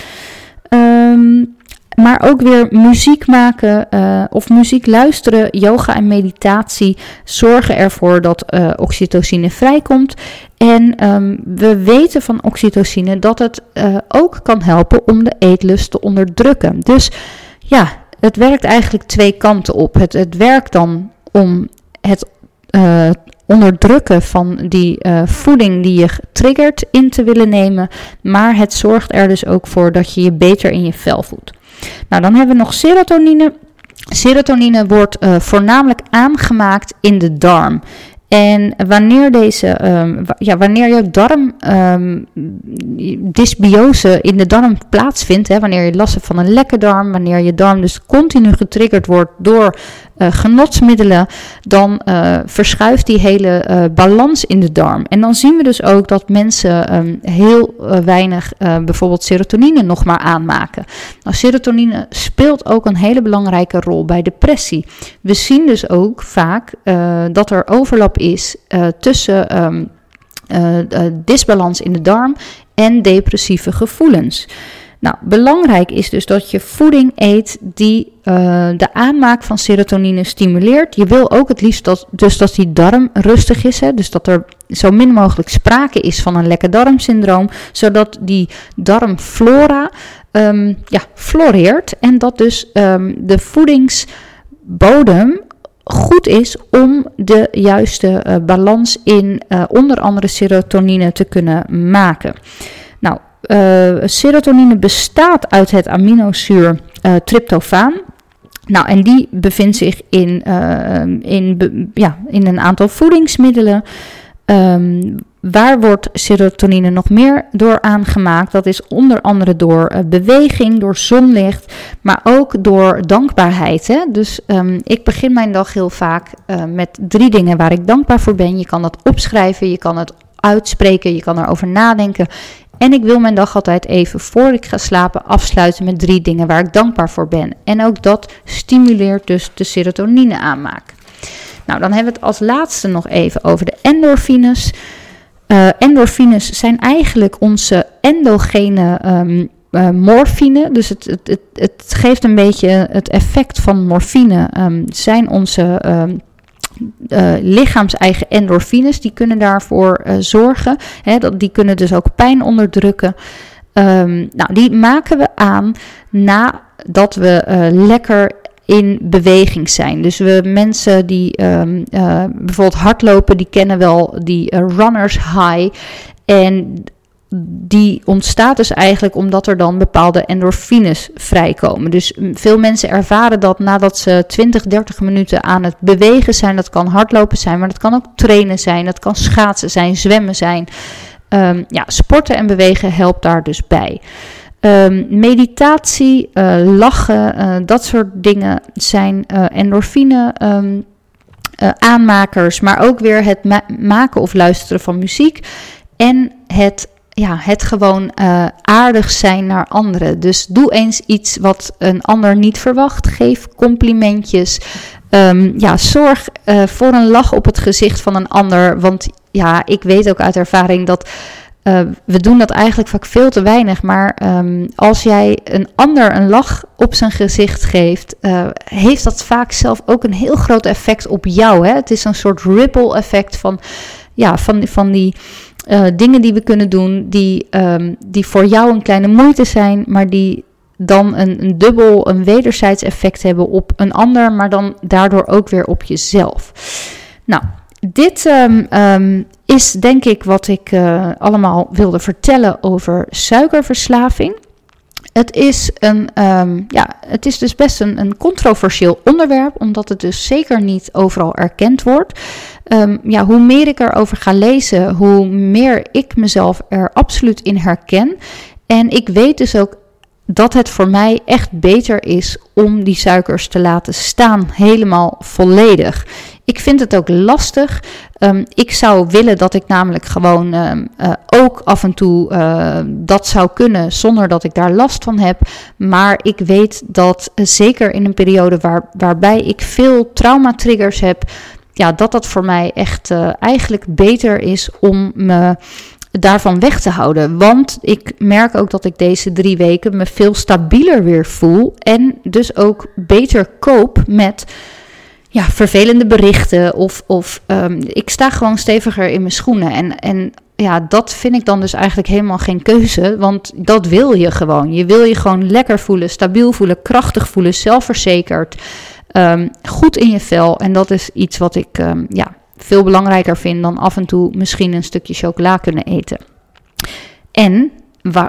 Speaker 1: Um, maar ook weer muziek maken uh, of muziek luisteren, yoga en meditatie zorgen ervoor dat uh, oxytocine vrijkomt. En um, we weten van oxytocine dat het uh, ook kan helpen om de eetlust te onderdrukken. Dus ja, het werkt eigenlijk twee kanten op. Het, het werkt dan om het onderdrukken van die voeding die je triggert in te willen nemen. Maar het zorgt er dus ook voor dat je je beter in je vel voelt. Nou, dan hebben we nog serotonine. Serotonine wordt uh, voornamelijk aangemaakt in de darm. En wanneer, deze, um, ja, wanneer je darmdysbiose ehm, um, in de darm plaatsvindt, hè, wanneer je last hebt van een lekke darm, wanneer je darm dus continu getriggerd wordt door uh, genotsmiddelen, dan uh, verschuift die hele uh, balans in de darm. En dan zien we dus ook dat mensen um, heel weinig bijvoorbeeld serotonine nog maar aanmaken. Nou, serotonine speelt ook een hele belangrijke rol bij depressie. We zien dus ook vaak dat er overlap is tussen um, disbalans in de darm en depressieve gevoelens. Nou, belangrijk is dus dat je voeding eet die uh, de aanmaak van serotonine stimuleert. Je wil ook het liefst dat, dus dat die darm rustig is. Hè? Dus dat er zo min mogelijk sprake is van een lekke darmsyndroom. Zodat die darmflora um, ja, floreert. En dat dus um, de voedingsbodem goed is om de juiste uh, balans in uh, onder andere serotonine te kunnen maken. Uh, serotonine bestaat uit het aminozuur uh, tryptofaan. Nou, en die bevindt zich in, uh, in, ja, in een aantal voedingsmiddelen. Um, waar wordt serotonine nog meer door aangemaakt? Dat is onder andere door beweging, door zonlicht, maar ook door dankbaarheid. Hè? Dus um, ik begin mijn dag heel vaak met drie dingen waar ik dankbaar voor ben. Je kan dat opschrijven, je kan het uitspreken, je kan erover nadenken. En ik wil mijn dag altijd even voor ik ga slapen afsluiten met drie dingen waar ik dankbaar voor ben. En ook dat stimuleert dus de serotonine aanmaak. Nou, dan hebben we het als laatste nog even over de endorfines. Uh, endorfines zijn eigenlijk onze endogene um, uh, morfine. Dus het, het, het, geeft een beetje het effect van morfine. Um, zijn onze um, uh, lichaams-eigen endorfines, die kunnen daarvoor uh, zorgen. Hè, dat, die kunnen dus ook pijn onderdrukken. Um, nou, die maken we aan nadat we uh, lekker in beweging zijn. Dus we mensen die um, bijvoorbeeld hardlopen, die kennen wel die runners high. En die ontstaat dus eigenlijk omdat er dan bepaalde endorfines vrijkomen. Dus veel mensen ervaren dat nadat ze 20, 30 minuten aan het bewegen zijn. Dat kan hardlopen zijn, maar dat kan ook trainen zijn. Dat kan schaatsen zijn, zwemmen zijn. Um, ja, sporten en bewegen helpt daar dus bij. Um, meditatie, uh, lachen, uh, dat soort dingen zijn uh, endorfine. Um, aanmakers, maar ook weer het ma maken of luisteren van muziek en het ja, het gewoon uh, aardig zijn naar anderen. Dus doe eens iets wat een ander niet verwacht. Geef complimentjes. Um, ja, zorg uh, voor een lach op het gezicht van een ander. Want ja, ik weet ook uit ervaring dat. Uh, we doen dat eigenlijk vaak veel te weinig. Maar um, als jij een ander een lach op zijn gezicht geeft, heeft dat vaak zelf ook een heel groot effect op jou. Hè? Het is een soort ripple effect van, ja, van, van die uh, dingen die we kunnen doen die, um, die voor jou een kleine moeite zijn, maar die dan een, een dubbel, een wederzijds effect hebben op een ander, maar dan daardoor ook weer op jezelf. Nou, dit um, um, is denk ik wat ik uh, allemaal wilde vertellen over suikerverslaving. Het is, een, ja, het is dus best een, een controversieel onderwerp, omdat het dus zeker niet overal erkend wordt. Um, ja, hoe meer ik erover ga lezen, hoe meer ik mezelf er absoluut in herken. En ik weet dus ook dat het voor mij echt beter is om die suikers te laten staan, helemaal volledig. Ik vind het ook lastig. Ehm, ik zou willen dat ik namelijk gewoon ehm, eh, ook af en toe uh, dat zou kunnen zonder dat ik daar last van heb. Maar ik weet dat uh, zeker in een periode waar, waarbij ik veel traumatriggers heb, ja, dat dat voor mij echt eigenlijk beter is om me daarvan weg te houden. Want ik merk ook dat ik deze drie weken me veel stabieler weer voel. En dus ook beter koop met ja, vervelende berichten. Of, of um, ik sta gewoon steviger in mijn schoenen. En, en ja, dat vind ik dan dus eigenlijk helemaal geen keuze. Want dat wil je gewoon. Je wil je gewoon lekker voelen, stabiel voelen, krachtig voelen, zelfverzekerd. Um, goed in je vel. En dat is iets wat ik um, ja, veel belangrijker vind dan af en toe misschien een stukje chocola kunnen eten. En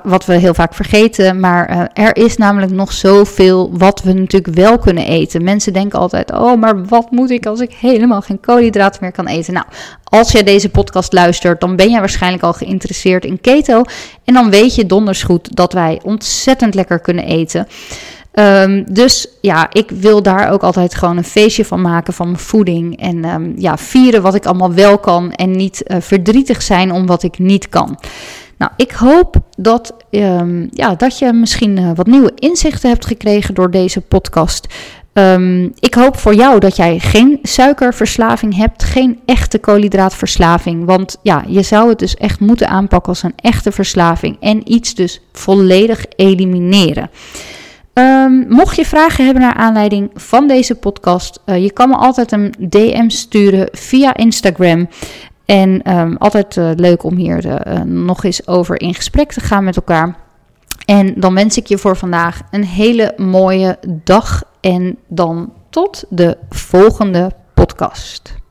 Speaker 1: wat we heel vaak vergeten, maar uh, er is namelijk nog zoveel wat we natuurlijk wel kunnen eten. Mensen denken altijd: oh, maar wat moet ik als ik helemaal geen koolhydraten meer kan eten? Nou, als jij deze podcast luistert, dan ben jij waarschijnlijk al geïnteresseerd in keto. En dan weet je donders goed dat wij ontzettend lekker kunnen eten. Um, dus ja, ik wil daar ook altijd gewoon een feestje van maken van mijn voeding. En um, ja, vieren wat ik allemaal wel kan en niet uh, verdrietig zijn om wat ik niet kan. Nou, ik hoop dat, um, ja, dat je misschien uh, wat nieuwe inzichten hebt gekregen door deze podcast. Ik hoop voor jou dat jij geen suikerverslaving hebt, geen echte koolhydraatverslaving. Want ja, je zou het dus echt moeten aanpakken als een echte verslaving en iets dus volledig elimineren. Um, mocht je vragen hebben naar aanleiding van deze podcast, uh, je kan me altijd een DM sturen via Instagram. En um, altijd uh, leuk om hier uh, nog eens over in gesprek te gaan met elkaar. En dan wens ik je voor vandaag een hele mooie dag. En dan tot de volgende podcast.